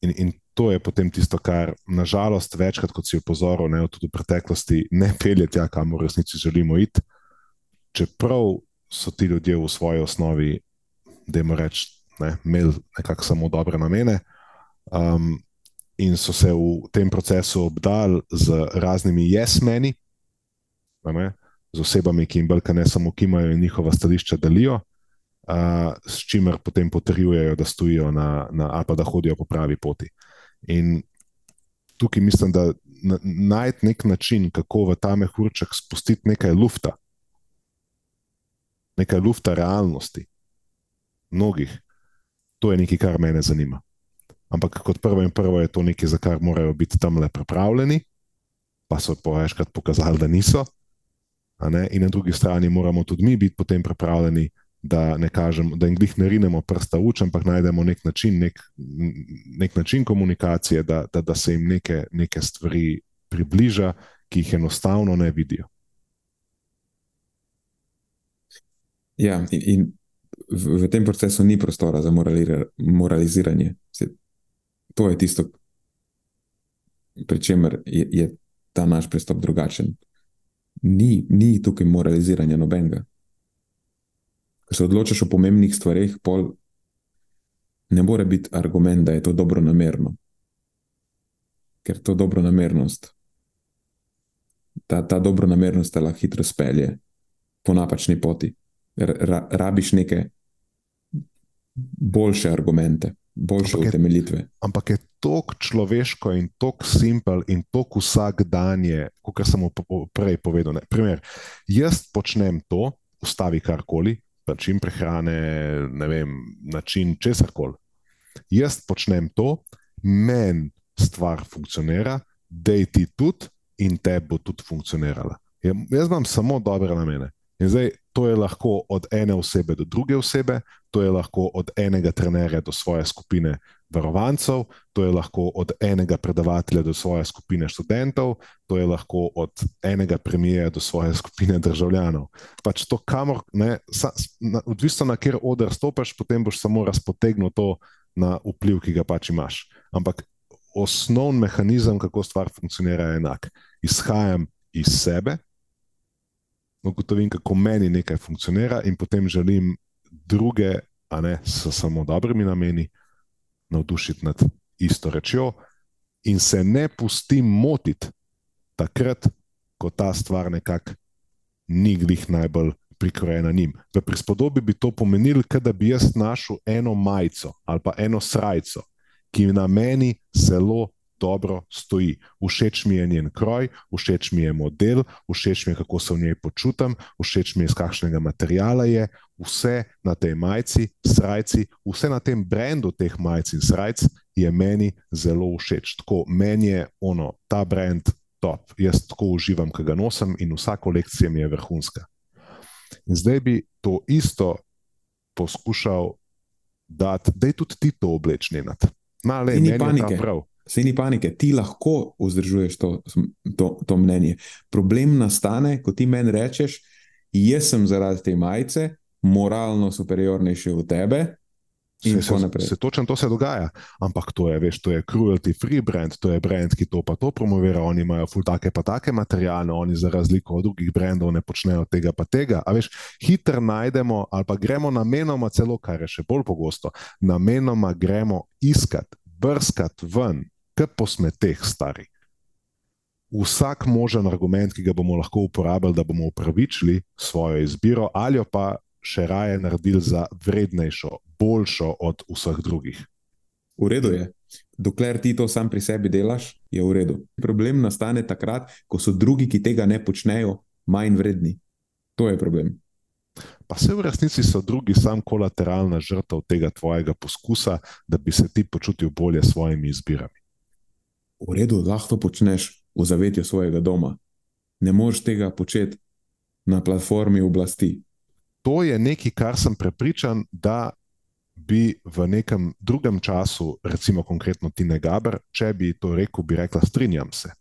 In, in to je potem tisto, kar nažalost večkrat, kot si opozoril, ne, tudi v preteklosti, ne pelje tja, kamor v resnici želimo iti. Čeprav so ti ljudje v svoji osnovi, da jim rečem, ne, imeli nekako samo dobre namene. Um, in so se v tem procesu obdali z raznimi jesmeni, z osebami, ki jim brka ne samo kimajo in njihova stališča delijo, uh, s čimer potem potrjujejo, da stojijo na, na, ali pa da hodijo po pravi poti. In tukaj mislim, da najti nek način, kako v ta mehurček spustiti nekaj lufta, nekaj lufta realnosti, mnogih, to je nekaj, kar me zanima. Ampak kot prvo in prvo je to nekaj, za kar morajo biti tam le pripravljeni, pa so po večkrat pokazali, da niso. In na drugi strani moramo tudi mi biti potem pripravljeni, da ne kažemo, da jim glih ne rinemo prsta v oči, ampak najdemo nek način, nek, nek način komunikacije, da, da, da se jim neke, neke stvari približa, ki jih enostavno ne vidijo. Ja, in, in v, tem procesu ni prostora za moraliziranje to je tisto, pri čemer je, je ta naš pristop drugačen. Ni, ni tukaj moraliziranja nobenega. Ko se odločiš o pomembnih stvarih, pol ne more biti argument, da je to dobro namerno. Ker to dobro namernost, ta, ta dobro namernost te lahko hitro spelje po napačni poti. Ra, rabiš neke boljše argumente boljše utemeljitve. Ampak je tako človeško in tako simpel in tako vsakdanje, kot sem prej povedal. Primer, jaz počnem to, ustavi karkoli, način prehrane, ne vem, način česar koli. Jaz počnem to, meni stvar funkcionira, da ti tudi in te bo tudi funkcionirala. Jaz imam samo dobre namene. In zdaj to je lahko od ene osebe do druge osebe, to je lahko od enega trenerja do svoje skupine varovancev, to je lahko od enega predavatelja do svoje skupine študentov, to je lahko od enega premijeja do svoje skupine državljanov. Pač to, kamor, ne, sa, na, odvisno na kjer odr stopiš, potem boš samo razpotegnil to na vpliv, ki ga pač imaš. Ampak osnovni mehanizem, kako stvar funkcionira, je enak. Izhajam iz sebe, ugotovim, kako meni nekaj funkcionira, in potem želim druge, a ne s samo dobrimi nameni, navdušiti nad isto rečjo, in se ne pustim motiti takrat, ko ta stvar nekako ni glih najbolj prikrojena njim. V prispodobi bi to pomenilo, da bi jaz našel eno majico ali pa eno srajco, ki na meni zelo dobro stoji. Všeč mi je njen kroj, všeč mi je model, všeč mi je, kako se v njej počutim, všeč mi je, iz kakšnega materijala je, vse na tej majici, srajci, vse na tem brendu teh majic in srajc je meni zelo všeč. Tako meni je ono, ta brand top, jaz tako uživam, ki ga nosim in vsa kolekcija mi je vrhunska. In zdaj bi to isto poskušal dati, da je tudi ti to oblečenje. Na le, ni panike. Se ni panike, ti lahko vzdržuješ to, to, to mnenje. Problem nastane, ko ti meni rečeš, jaz sem zaradi te majice moralno superiornejši od tebe, In se, se, se točno to se dogaja. Ampak to je, veš, to je cruelty free brand, to je brand, ki to pa to promovira. Oni imajo ful take pa take materijale, oni za razliko od drugih brandov ne počnejo tega pa tega. A veš, hitro najdemo ali pa gremo namenoma celo, kar je še bolj pogosto, namenoma gremo iskat, brskati ven, kot posmeteh stari. Vsak možen argument, ki ga bomo lahko uporabili, da bomo upravičili svojo izbiro, ali pa še raje naredili za vrednejšo, boljšo od vseh drugih. V redu je. Dokler ti to sam pri sebi delaš, je v redu. Problem nastane takrat, ko so drugi, ki tega ne počnejo, manj vredni. To je problem. Pa se v resnici so drugi sam kolateralna žrtev tega tvojega poskusa, da bi se ti počutil bolje s svojimi izbirami. V redu, lahko to počneš v zavetju svojega doma. Ne moreš tega početi na platformi oblasti to je nekaj, kar sem prepričan, da bi v nekem drugem času, recimo konkretno Tine Gaber, če bi to rekel, bi rekla: Strinjam se.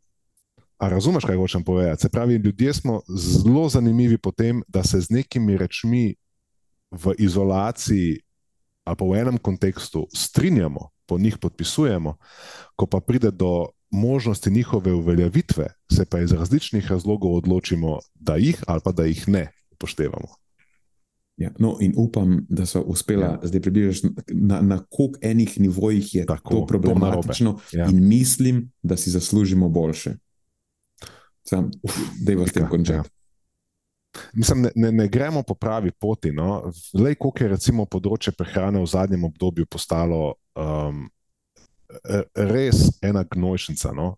A razumeš, kaj hočem povedati? Se pravi, ljudje smo zelo zanimivi po tem, da se z nekimi rečmi v izolaciji ali pa v enem kontekstu strinjamo, po njih podpisujemo, ko pa pride do možnosti njihove uveljavitve, se pa iz različnih razlogov odločimo, da jih ali pa da jih ne upoštevamo. Ja, no, in upam, da so uspela ja. zdaj približati, na, na koliko enih nivojih je Tako, to problematično, ja. in mislim, da si zaslužimo boljše. Sam, da je v tem končati. Ja. Mislim, ne, ne, ne gremo po pravi poti. No. Le, koliko je recimo področje prehrane v zadnjem obdobju postalo um, res ena gnojšnica. No.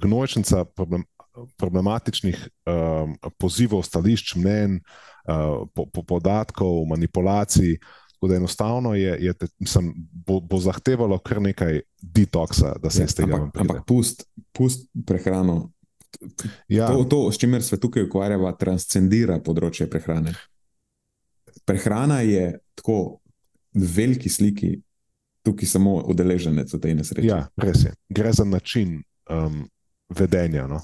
Gnojšnica problem, problematičnih um, pozivov, stališč, mnen, uh, po, po podatkov, manipulacij. Tako da enostavno je, je te, mislim, bo, bo zahtevalo kar nekaj detoksa, da se ja, iz tega ampak, ampak pust, pust prehrano. Ja. To, to, s čimer se tukaj ukvarjava, transcendira področje prehrane. Prehrana je tako v veliki sliki, tukaj samo udeleženec v tej nesreči. Ja, res je. Gre za način um, vedenja. No?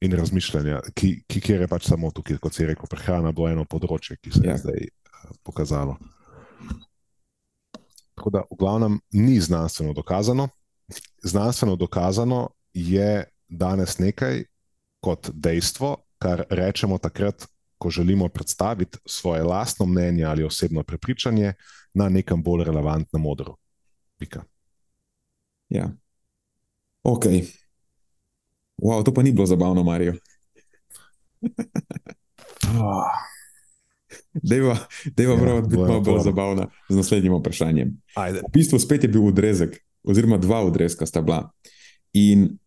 in razmišljanja, ki, ki je pač samo tukaj, kot si rekel, prehrana bo eno področje, ki se je ja. zdaj uh, pokazalo. Tako da, v glavnem, ni znanstveno dokazano. Znanstveno dokazano je danes nekaj kot dejstvo, kar rečemo takrat, ko želimo predstaviti svoje lastno mnenje ali osebno prepričanje na nekem bolj relevantnem modru. Pika. Ja. Ok. Wow, to pa ni bilo zabavno, Marijo. Dejva, dejva ja, prav, biti malo bolj zabavna z naslednjim vprašanjem. Ajde. V bistvu spet je bil odrezek, oziroma dva odrezka sta bila. In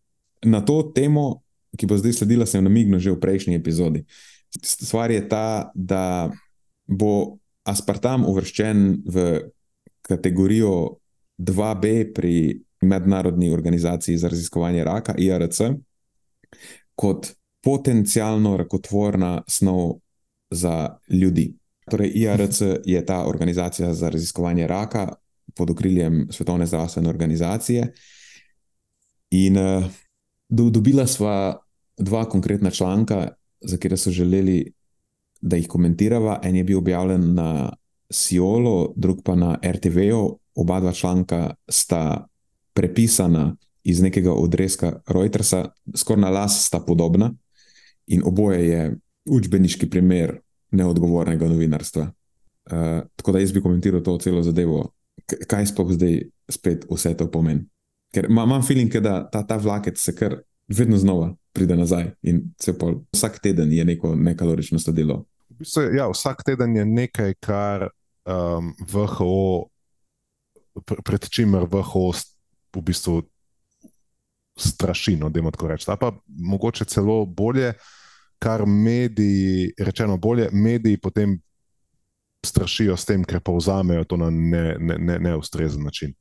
na to temo, ki bo zdaj sledila, sem namignil že v prejšnji epizodi. Stvar je ta, da bo aspartam uvrščen v kategorijo 2B pri Mednarodni organizaciji za raziskovanje raka, IRC kot potencijalno rakotvorna snov za ljudi. Torej, IRC je ta organizacija za raziskovanje raka pod okriljem Svetovne zdravstvene organizacije. In uh, dobila sva dva konkretna članka, za katera so želeli, da jih komentirava. En je bil objavljen na Siolo, drug pa na RTV-u. Oba dva članka sta prepisana iz nekega odreska Reutersa, skoraj na las sta podobna, in oboje je učbeniški primer neodgovornega novinarstva. Uh, tako da jaz bi komentiral to celo zadevo, kaj sploh zdaj spet vse to pomeni. Ker imam feeling, da ta, ta vlakec se kar vedno znova pride nazaj in pol, vsak teden je neko nekalorično stadilo. V bistvu, ja, vsak teden je nekaj, kar um, VHO, pred čimer VHO v bistvu straši, no, da tako rečem. Pa mogoče celo bolje, kar mediji, rečeno bolje, mediji potem strašijo s tem, ker pa vzamejo to na neustrezen ne, ne, ne način,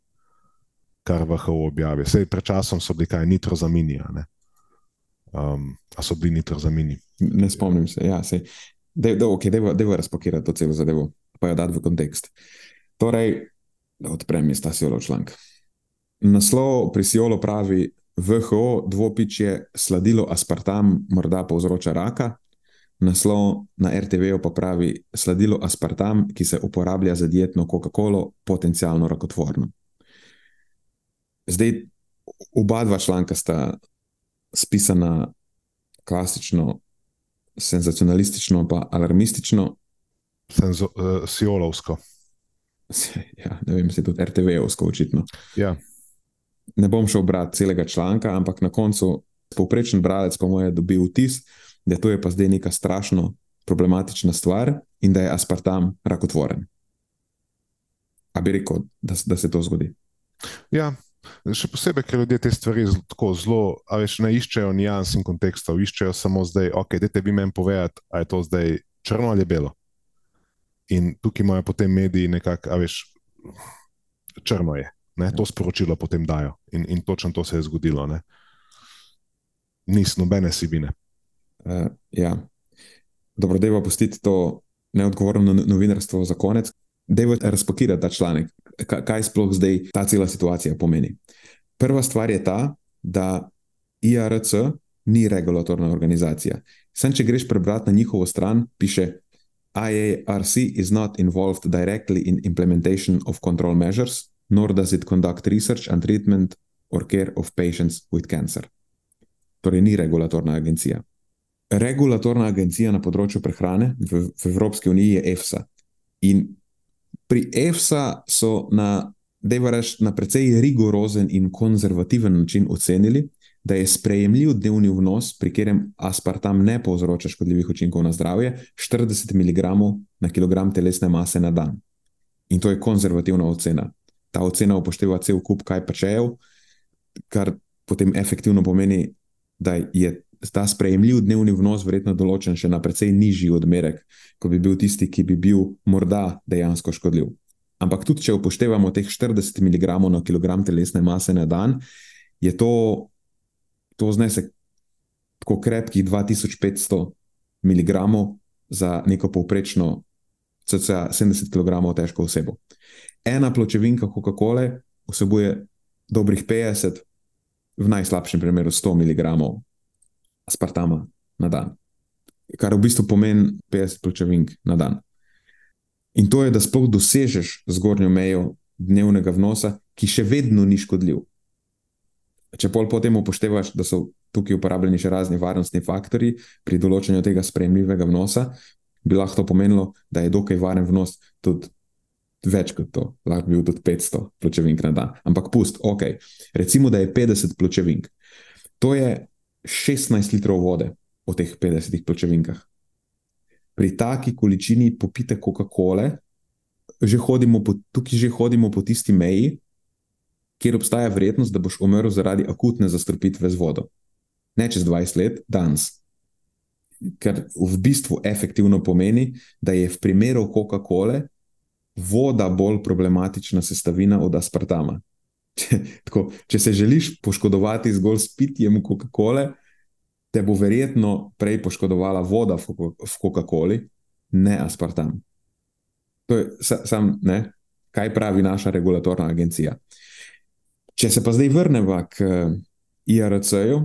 kar VHO objavi. Sej pred časom so bili kaj nitrozamini. Um, a so bili nitrozamini? Ne spomnim se, ja. Da, da, okay, da bo razpakirati to celo zadevo, pa jo dati v kontekst. Torej, da odprem iz ta siolo članek. Naslov pri siolo pravi: VHO dvopičje sladilo aspartam morda povzroča raka. Naslov na RTV pa pravi: sladilo aspartam, ki se uporablja za dietno Coca-Colo, potencialno rakotvorno. Zdaj, oba dva članka sta spisana klasično, senzacionalistično, pa alarmistično. Senzo, uh, Sijolovsko. Ja, ne vem, se tudi RTV-ovsko, očitno. Ja. Ne bom šel brati celega članka, ampak na koncu povprečen bralec, po mojem, dobi vtis, da to je pa zdaj neka strašno problematična stvar in da je aspartam rakotvoren. A bi rekel, da, da se to zgodi? Ja, še posebej, ker ljudje te stvari tako zelo, a več ne iščejo nijans in kontekstov, iščejo samo zdaj, ok, dajte vi meni povedati, ali je to zdaj črno ali belo. In tukaj imajo potem mediji nekako, a veš, črno je. Ne, to sporočilo potem dajo in, in točno to se je zgodilo. Niso nobene sibine. Uh, ja. Dobro, da je pa pustiti to neodgovorno no-, novinarstvo za konec. Da je razpakirati ta članek, kaj sploh zdaj ta cela situacija pomeni. Prva stvar je ta, da IRC ni regulatorna organizacija. Sam, če greš prebrati na njihovo stran, piše: IARC is not involved directly in implementation of control measures, nor does it conduct research and treatment or care of patients with cancer. Torej, ni regulatorna agencija. Regulatorna agencija na področju prehrane v, v Evropski uniji je EFSA. In pri EFSA so na, reč, na precej rigorozen in konzervativen način ocenili, da je sprejemljiv dnevni vnos, pri katerem aspartam ne povzroča škodljivih učinkov na zdravje, 40 mg na kilogram telesne mase na dan. In to je konzervativna ocena ta ocena upošteva cel kup kaj pačejev, kar potem efektivno pomeni, da je ta sprejemljiv dnevni vnos verjetno določen še na precej nižji odmerek, kot bi bil tisti, ki bi bil morda dejansko škodljiv. Ampak tudi, če upoštevamo teh 40 mg na kilogram telesne mase na dan, je to, to znesek tako krepkih 2500 mg za neko povprečno, cca 70 kg težko osebo ena pločevinka Coca-Cola vsebuje dobrih 50, v najslabšem primeru 100 mg aspartama na dan, kar v bistvu pomeni 50 pločevink na dan. In to je, da sploh dosežeš zgornjo mejo dnevnega vnosa, ki še vedno ni škodljiv. Če pol potem upoštevaš, da so tukaj uporabljeni še razni varnostni faktori pri določanju tega sprejemljivega vnosa, bi lahko to pomenilo, da je dokaj varen vnos tudi več kot to, lahko bi bil tudi 500 pločevink na dan. Ampak pust, ok, recimo, da je 50 pločevink. To je 16 litrov vode v teh 50 pločevinkah. Pri taki količini popite Coca-Cola, že tukaj že hodimo po tisti meji, kjer obstaja verjetnost, da boš umrl zaradi akutne zastrupitve z vodo. Ne čez 20 let, danes. Ker v bistvu efektivno pomeni, da je v primeru Coca-Cola voda bolj problematična sestavina od aspartama. Če, tako, če se želiš poškodovati zgolj s pitjem Coca-Cola, te bo verjetno prej poškodovala voda v Coca-Coli, ne aspartam. To je sam, ne, kaj pravi naša regulatorna agencija. Če se pa zdaj vrnemo k IRC-ju,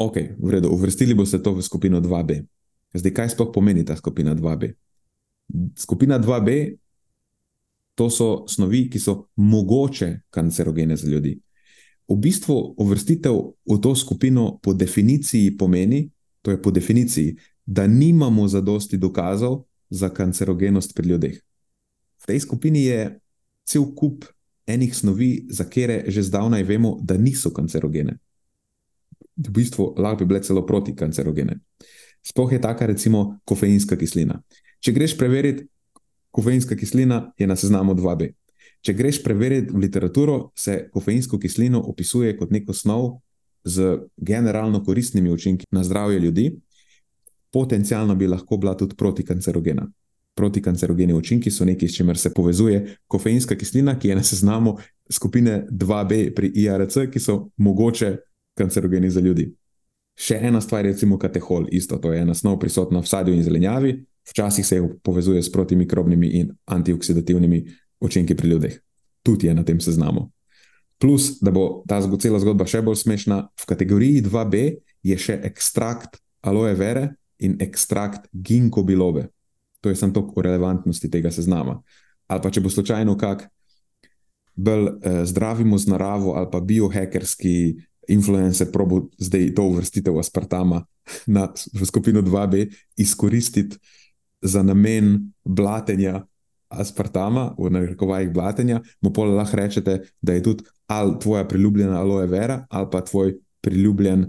ok, v redu, uvrstili boste to v skupino 2B. Zdaj, kaj sploh pomeni ta skupina 2B? Skupina 2B, to so snovi, ki so mogoče kancerogene za ljudi. V bistvu uvrstitev v to skupino po definiciji pomeni, to je po definiciji, da nimamo zadosti dokazov za kancerogenost pri ljudeh. V tej skupini je cel kup enih snovi, za katere že zdavnaj vemo, da niso kancerogene. V bistvu lahko bi bile celo proti kancerogene. Sploh je taka, recimo, kofeinska kislina. Če greš preveriti, kofeinska kislina je na seznamu 2B. če greš preveriti v literaturo, se kofeinsko kislino opisuje kot neko snov z generalno koristnimi učinki na zdravje ljudi, potencialno bi lahko bila tudi protikancerogena. Protikancerogeni učinki so nekaj, s čimer se povezuje kofeinska kislina, ki je na seznamu skupine 2B pri IRC, ki so mogoče kancerogeni za ljudi. Še ena stvar recimo, katehol, isto, to je ena snov prisotna v sadju in zelenjavi, včasih se povezuje s protimikrobnimi in antioksidativnimi učinki pri ljudeh. Tudi je na tem seznamu. Plus, da bo ta cela zgodba še bolj smešna, v kategoriji 2B je še ekstrakt aloe vere in ekstrakt ginkgo bilobe. To je samo toliko o relevantnosti tega seznama. Ali pa če bo slučajno kak bolj eh, zdravimo z naravo ali pa biohackerski influencer probo zdaj to uvrstitev aspartama na, v skupino 2B izkoristiti za namen blatenja aspartama, v narekovajih blatenja, mu pa lahko rečete, da je tudi ali tvoja priljubljena aloe vera ali pa tvoj priljubljen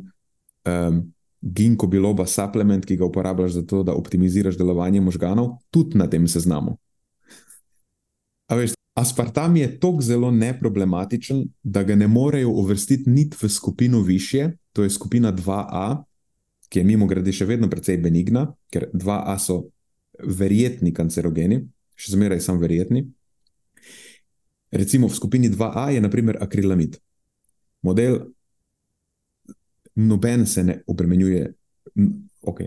um, ginkgo biloba supplement, ki ga uporabljaš za to, da optimiziraš delovanje možganov, tudi na tem seznamu. Veš, aspartam je tako zelo neproblematičen, da ga ne morejo uvrstiti niti v skupino više, to je skupina 2A, ki je mimo grede še vedno precej benigna, ker 2A so verjetni kancerogeni, še zmeraj sem verjetni. Recimo v skupini 2A je naprimer akrilamid. Model, noben se ne obremenjuje, ok,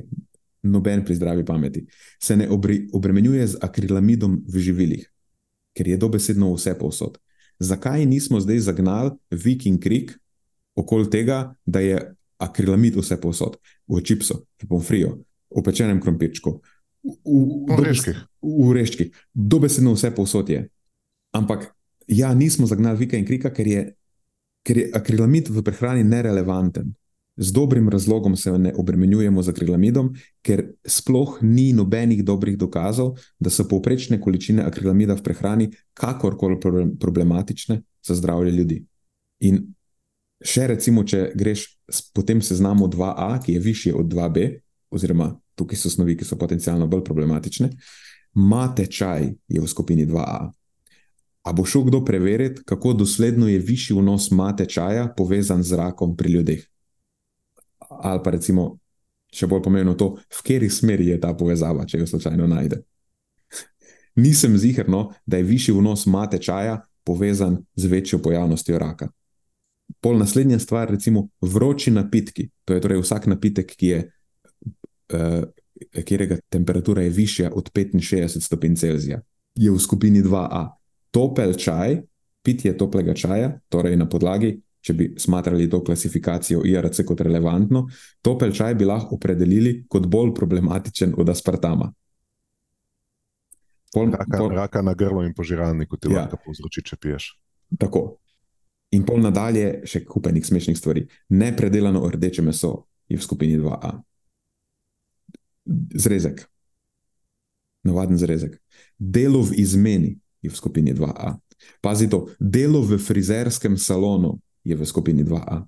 noben pri zdravi pameti, se ne obremenjuje z akrilamidom v živilih, ker je dobesedno vse povsod. Zakaj nismo zdaj zagnali Viking Creek okoli tega, da je akrilamid vse povsod, v čipsu, v pomfriju, v pečenem krompirčku, v reških. V reških, dobesedno vse povsod je. Ampak ja, nismo zagnali Vika in Krika, ker je, ker je akrilamid v prehrani nerelevanten. Z dobrim razlogom se ne obremenjujemo z akrilamidom, ker sploh ni nobenih dobrih dokazov, da so povprečne količine akrilamida v prehrani kakorkoli problematične za zdravje ljudi. In še recimo, če greš po tem seznamu 2A, ki je višji od 2B, oziroma tukaj so snovi, ki so potencialno bolj problematične, mate čaj je v skupini 2A. A bo šel kdo preveriti, kako dosledno je višji vnos mate čaja povezan z rakom pri ljudeh? Ali pa recimo, če bolj pomembno to, v kateri smeri je ta povezava, če jo slučajno najde. Nisem zigerno, da je višji vnos mate čaja povezan z večjo pojavnostjo raka. Pol naslednja stvar, recimo vroči napitki, to je torej vsak napitek, ki je katerega temperatura je višja od 65 stopinj Celzija, je v skupini 2A. Topel čaj, pitje toplega čaja, torej na podlagi, če bi smatrali to klasifikacijo IRC kot relevantno, topel čaj bi lahko opredelili kot bolj problematičen od aspartama. Pol, raka, pol, raka na grlo in požiralniku ti ja. lahko povzroči, če piješ. Tako. In pol nadalje, še kupenih smešnih stvari. Nepredelano rdeče meso je v skupini 2A zrezek, navaden zrezek. Delo v izmeni je v skupini 2A. Pazi to, delo v frizerskem salonu je v skupini 2A.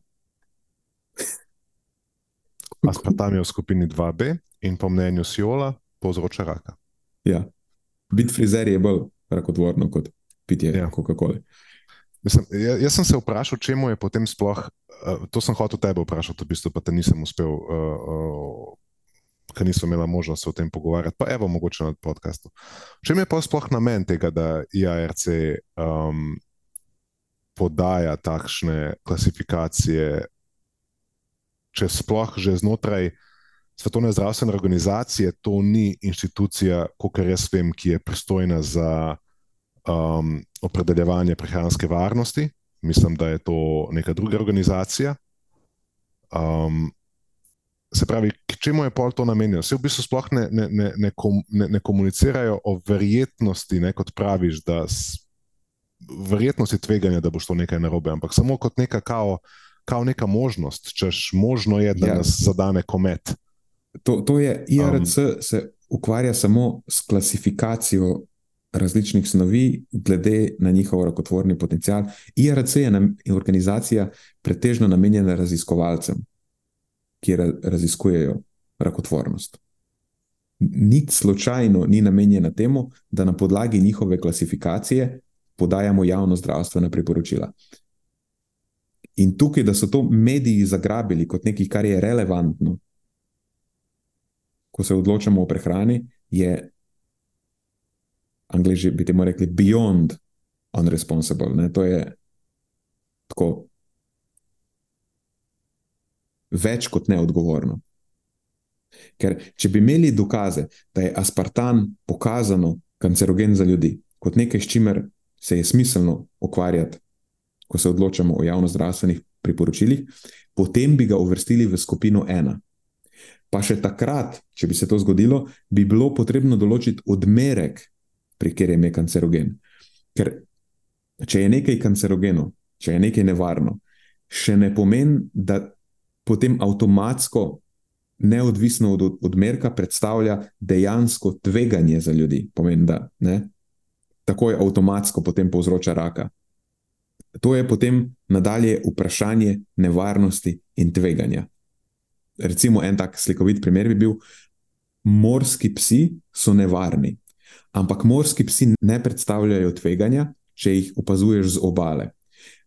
Aspartam je v skupini 2B in po mnenju Siola povzroča raka. Ja, biti frizer je bolj rakotvorno kot pitje ja. Coca-Cola. Mislim, jaz, jaz sem se vprašal, če mu je potem sploh, uh, to sem hotel tebe vprašati, v bistvu pa te nisem uspel uh, uh, ker niso imeli možnosti se o tem pogovarjati, pa evo, mogoče na podkastu. Če mi je pa sploh namen tega, da IARC um, podaja takšne klasifikacije, če sploh že znotraj Svetovne zdravstvene organizacije, to ni inštitucija, kot jaz vem, ki je pristojna za um, opredeljevanje prehranske varnosti. Mislim, da je to neka druga organizacija. Um, se pravi, k čemu je pol to namenjeno? Se v bistvu sploh ne, ne, ne, ne, kom, ne, ne komunicirajo o verjetnosti, ne, kot praviš, da verjetnosti tveganja, da bo šlo nekaj narobe, ampak samo kot neka kao, kao neka možnost, češ možno je, da ja. nas zadane komet. To, to je IRC, um, se ukvarja samo s klasifikacijo različnih snovi, glede na njihov rakotvorni potencial. IRC je nam, organizacija pretežno namenjena raziskovalcem ki raziskujejo rakotvornost. Nič slučajno ni namenjena temu, da na podlagi njihove klasifikacije podajamo javno zdravstvena priporočila. In tukaj, da so to mediji zagrabili kot nekaj, kar je relevantno, ko se odločamo o prehrani, je, angliži bi temu rekli, beyond unresponsible. Ne? To je tako več kot neodgovorno. Ker, če bi imeli dokaze, da je aspartan pokazano kancerogen za ljudi, kot nekaj, s čimer se je smiselno ukvarjati, ko se odločamo o javno-zdravstvenih priporočilih, potem bi ga uvrstili v skupino ena. Pa še takrat, če bi se to zgodilo, bi bilo potrebno določiti odmerek, pri katerem je kancerogen. Ker če je nekaj kancerogeno, če je nekaj nevarno, še ne pomeni, da potem avtomatsko, neodvisno od odmerka, predstavlja dejansko tveganje za ljudi. Pomeni, da ne, takoj avtomatsko potem povzroča raka. To je potem nadalje vprašanje nevarnosti in tveganja. Recimo, en tak slikovit primer bi bil: morski psi so nevarni, ampak morski psi ne predstavljajo tveganja, če jih opazuješ z obale.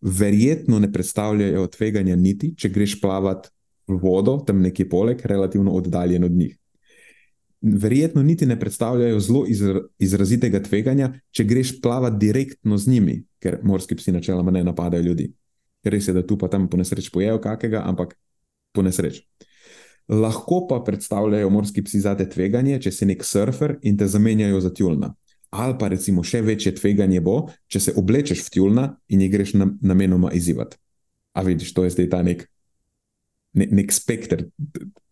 Verjetno ne predstavljajo tveganja niti, če greš plavat v vodo, tam nekje poleg, relativno oddaljen od njih verjetno niti ne predstavljajo zelo izrazitega tveganja, če greš plavati direktno z njimi, ker morski psi načeloma ne napadajo ljudi. Res je, da tu pa tam po nesreč pojejo kakega, ampak po nesreč. Lahko pa predstavljajo morski psi za te tveganje, če si nek surfer in te zamenjajo za tjulna. Ali pa recimo še večje tveganje bo, če se oblečeš v tjulna in jih greš namenoma izzivati. A vidiš, to je zdaj ta nek, nek, nek spekter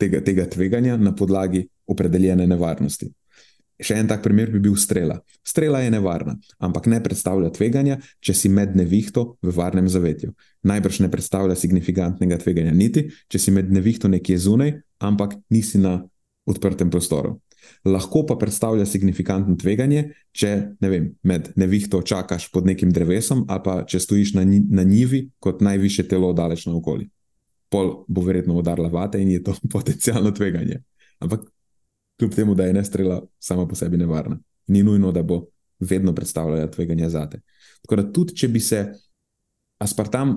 tega, tega tveganja na podlagi opredeljene nevarnosti. Še en tak primer bi bil strela. Strela je nevarna, ampak ne predstavlja tveganja, če si med nevihto v varnem zavetju. Najbrž ne predstavlja signifikantnega tveganja, niti če si med nevihto nekje zunaj, ampak nisi na odprtem prostoru. Lahko pa predstavlja signifikantno tveganje, če ne vem, med nevihto čakaš pod nekim drevesom, ali pa če stojiš na, na njivi kot najviše telo daleč naokoli. Pol bo verjetno udarila vate in je to potencijalno tveganje. Ampak kljub temu, da je ne strela sama po sebi nevarna. Ni nujno, da bo vedno predstavljala tveganje za te. Tako da tudi, če bi se aspartam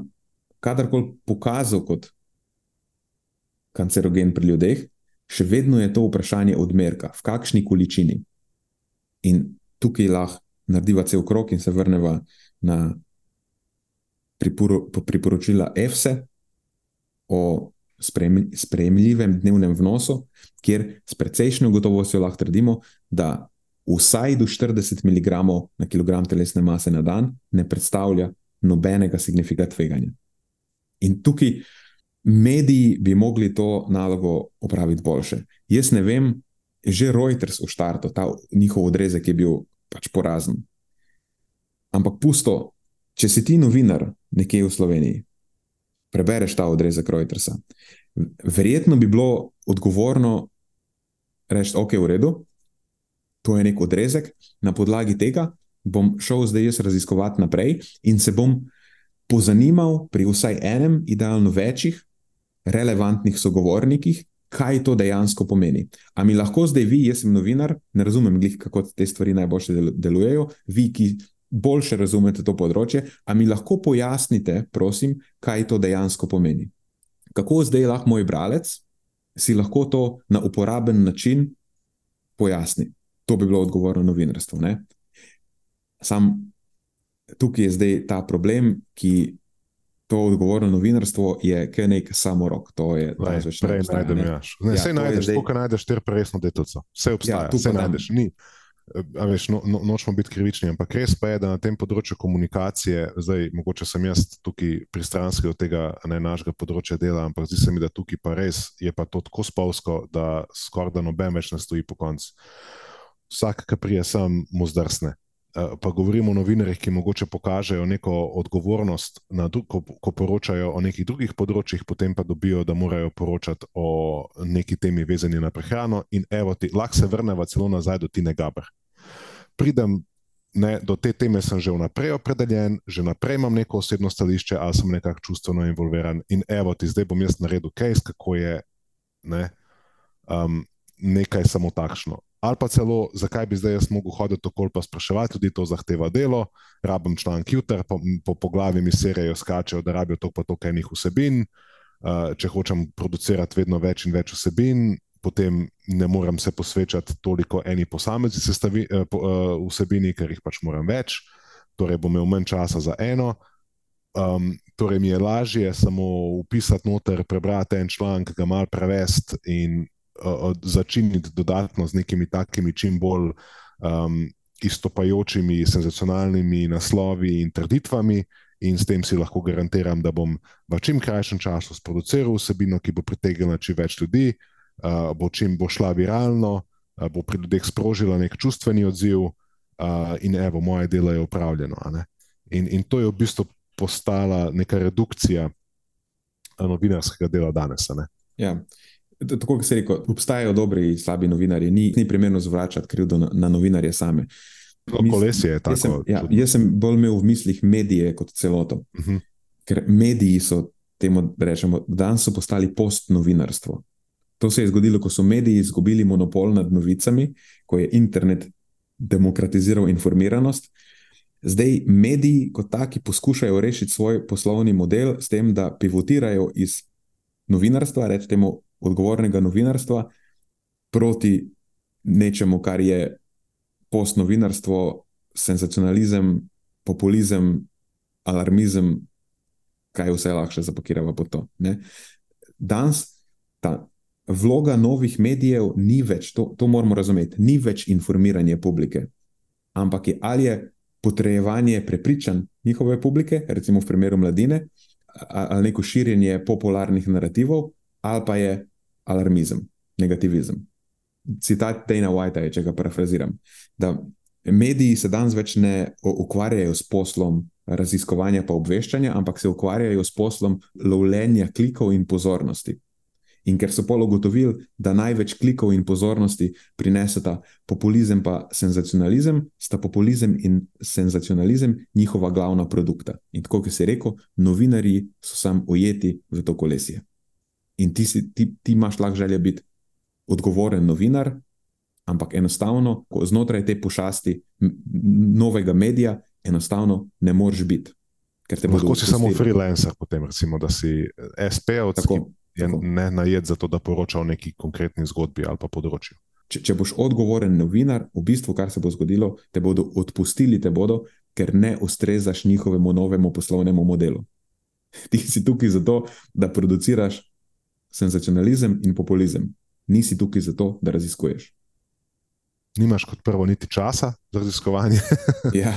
kadarkoli pokazal kot kancerogen pri ljudeh, še vedno je to vprašanje odmerka, v kakšni količini. In tukaj lahko narediva cel krok in se vrneva na priporočila EFSE o sprejemljivem dnevnem vnosu, kjer s precejšnjo gotovostjo lahko trdimo, da vsaj do 40 mg na kilogram telesne mase na dan ne predstavlja nobenega signifikantnega tveganja. In tukaj mediji bi mogli to nalogo opraviti boljše. Jaz ne vem, že Reuters v štartu, ta njihov odrezek je bil pač porazen. Ampak pusto, če si ti novinar nekje v Sloveniji, prebereš ta odrezek Reutersa. Verjetno bi bilo odgovorno reči, ok, v redu, to je nek odrezek, na podlagi tega bom šel zdaj jaz raziskovati naprej in se bom pozanimal pri vsaj enem, idealno večjih, relevantnih sogovornikih, kaj to dejansko pomeni. A mi lahko zdaj vi, jaz sem novinar, ne razumem, glih, kako te stvari najboljše delujejo, vi, ki boljše razumete to področje, a mi lahko pojasnite, prosim, kaj to dejansko pomeni. Kako zdaj lahko moj bralec si lahko to na uporaben način pojasni? To bi bilo odgovorno novinarstvo. Ne? Sam tukaj je zdaj ta problem, ki to odgovorno novinarstvo je kaj nek samorok. To je več kot nekaj, kar najdeš. Ne, ja, najdeš, zdaj... najdeš, ter presno detuco. Vse obstaja, ja, vse najdeš. Ni. Veš, no, no, nočemo biti krivični, ampak res pa je, da na tem področju komunikacije, zdaj mogoče sem jaz tukaj pristranski od tega ne, našega področja dela, ampak zdi se mi, da tukaj pa res je pa to tako spolsko, da skoraj da noben več ne stoji po koncu. Vsak, ki prije sem, mu zdrsne. Eh, pa govorimo o novinarjih, ki mogoče pokažejo neko odgovornost, ko, ko poročajo o nekih drugih področjih, potem pa dobijo, da morajo poročati o neki temi vezani na prehrano. In evo, ti, lahko se vrnemo celo nazaj do Tine Gabr pridem ne, do te teme, sem že vnaprej opredeljen, že vnaprej imam neko osebno stališče, ali sem nekako čustveno involviran. In evo, ti zdaj bom jaz naredil case, kako je ne, um, nekaj samo takšno. Ali pa celo, zakaj bi zdaj jaz mogel hoditi okoli pa spraševati, tudi to zahteva delo, rabim članek jutra, po, po, po glavi mi serijo skačejo, da rabijo to pa to enih vsebin. Uh, če hočem producirati vedno več in več vsebin, potem ne morem se posvečati toliko eni posamezni sestavi, uh, uh, vsebini, ker jih pač moram več, torej bom imel manj časa za eno. Um, torej mi je lažje samo upisati noter, prebrati en članek, ga mal prevesti in začiniti dodatno z nekimi takimi čim bolj um, izstopajočimi, senzacionalnimi naslovi in trditvami, in s tem si lahko garantiram, da bom v čim krajšem času sproduciral vsebino, ki bo pritegnila čim več ljudi, uh, bo čim bo šla viralno, uh, bo pri ljudeh sprožila nek čustveni odziv, uh, in evo, moje delo je upravljeno. In, in to je v bistvu postala neka redukcija novinarskega dela danes. Ja. Tako kot se reče, obstajajo dobri in slabi novinarji, ni, ni primerno zvračati krivdo na, na novinarje same. No, kolesje je tako. Jaz sem, ja, jaz sem bolj imel v mislih medije kot celoto. Uh mhm. -huh. Ker mediji so temu, da rečemo, danes so postali post-novinarstvo. To se je zgodilo, ko so mediji izgubili monopol nad novicami, ko je internet demokratiziral informiranost. Zdaj mediji kot taki poskušajo rešiti svoj poslovni model s tem, da pivotirajo iz novinarstva, rečemo odgovornega novinarstva proti nečemu, kar je postnovinarstvo, senzacionalizem, populizem, alarmizem, kaj vse lahko zapakiramo pod to. Ne? Danes ta vloga novih medijev ni več, to, to moramo razumeti, ni več informiranje publike, ampak je ali je potrejevanje prepričanj njihove publike, recimo v primeru mladine, ali neko širjenje popularnih narativov, ali pa je alarmizem, negativizem. Citat Dana Whitea, če ga parafraziram, da mediji se danes več ne ukvarjajo s poslom raziskovanja in obveščanja, ampak se ukvarjajo s poslom lovljenja klikov in pozornosti. In ker so pol ugotovili, da največ klikov in pozornosti prineseta populizem in senzacionalizem, sta populizem in senzacionalizem njihova glavna produkta. In tako, kot je rekel, novinari so sam ujeti v to kolesje. In ti, si, ti, ti imaš lahko želje biti odgovoren novinar, ampak enostavno, ko znotraj te pošasti novega medija, enostavno ne moreš biti. Lahko si samo freelancer, potem recimo, da si SP-ovc, ki je tako. ne najet za to, da poroča o neki konkretni zgodbi ali pa področju. Če, če boš odgovoren novinar, v bistvu, kar se bo zgodilo, te bodo odpustili, te bodo, ker ne ustrezaš njihovemu novemu poslovnemu modelu. Ti si tukaj zato, da produciraš senzacionalizem in populizem. Nisi tukaj zato, da raziskuješ. Nimaš kot prvo niti časa za raziskovanje, ja.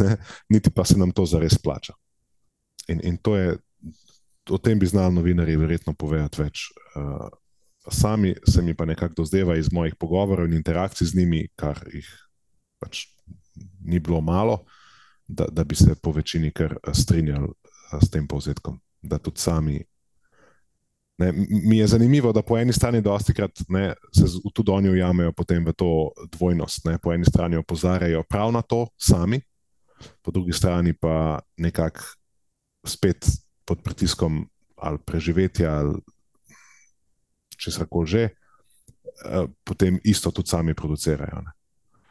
ne, niti pa se nam to zares plača. In, in to je, o tem bi znali novinari verjetno povedati več. Uh, sami se mi pa nekako dozdeva iz mojih pogovorov in interakcij z njimi, kar jih pač ni bilo malo, da, da bi se po večini kar strinjali s tem povzetkom. Da tudi sami Ne, mi je zanimivo, da po eni strani dosti krat ne, se tudi oni ujamejo potem v to dvojnost. Ne. Po eni strani opozarjajo prav na to sami, po drugi strani pa nekako spet pod pritiskom ali preživetja ali česar koli že, eh, potem isto tudi sami producirajo. Ne.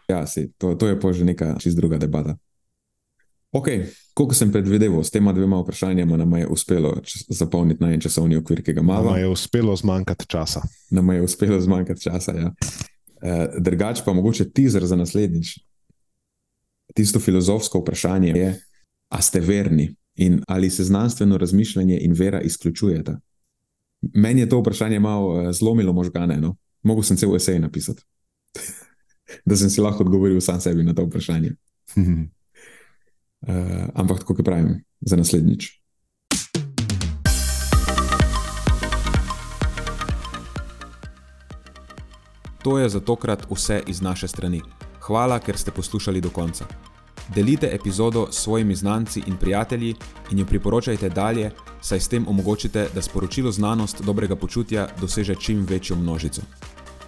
Ja, si, to, to je pa že neka čist druga debata. Ok, kot sem predvideval, s tema dvema vprašanjama nam je uspelo zapolniti na en časovni okvir, ki ga imamo. Nam je uspelo zmanjkati časa. Nam je uspelo zmanjkati časa. Ja. E, drugač pa mogoče teaser za naslednjič. Tisto filozofsko vprašanje je, ali ste verni in ali se znanstveno razmišljanje in vera izključujeta. Meni je to vprašanje malo eh, zlomilo možgane. No? Mogoče sem cel esej napisati, da sem si lahko odgovoril sam sebi na to vprašanje. Uh, ampak tako, kot pravim, za naslednjič. To je za tokrat vse iz naše strani. Hvala, ker ste poslušali do konca. Delite epizodo s svojimi znanci in prijatelji in jo priporočajte dalje, saj s tem omogočite, da sporočilo znanost dobrega počutja doseže čim večjo množico.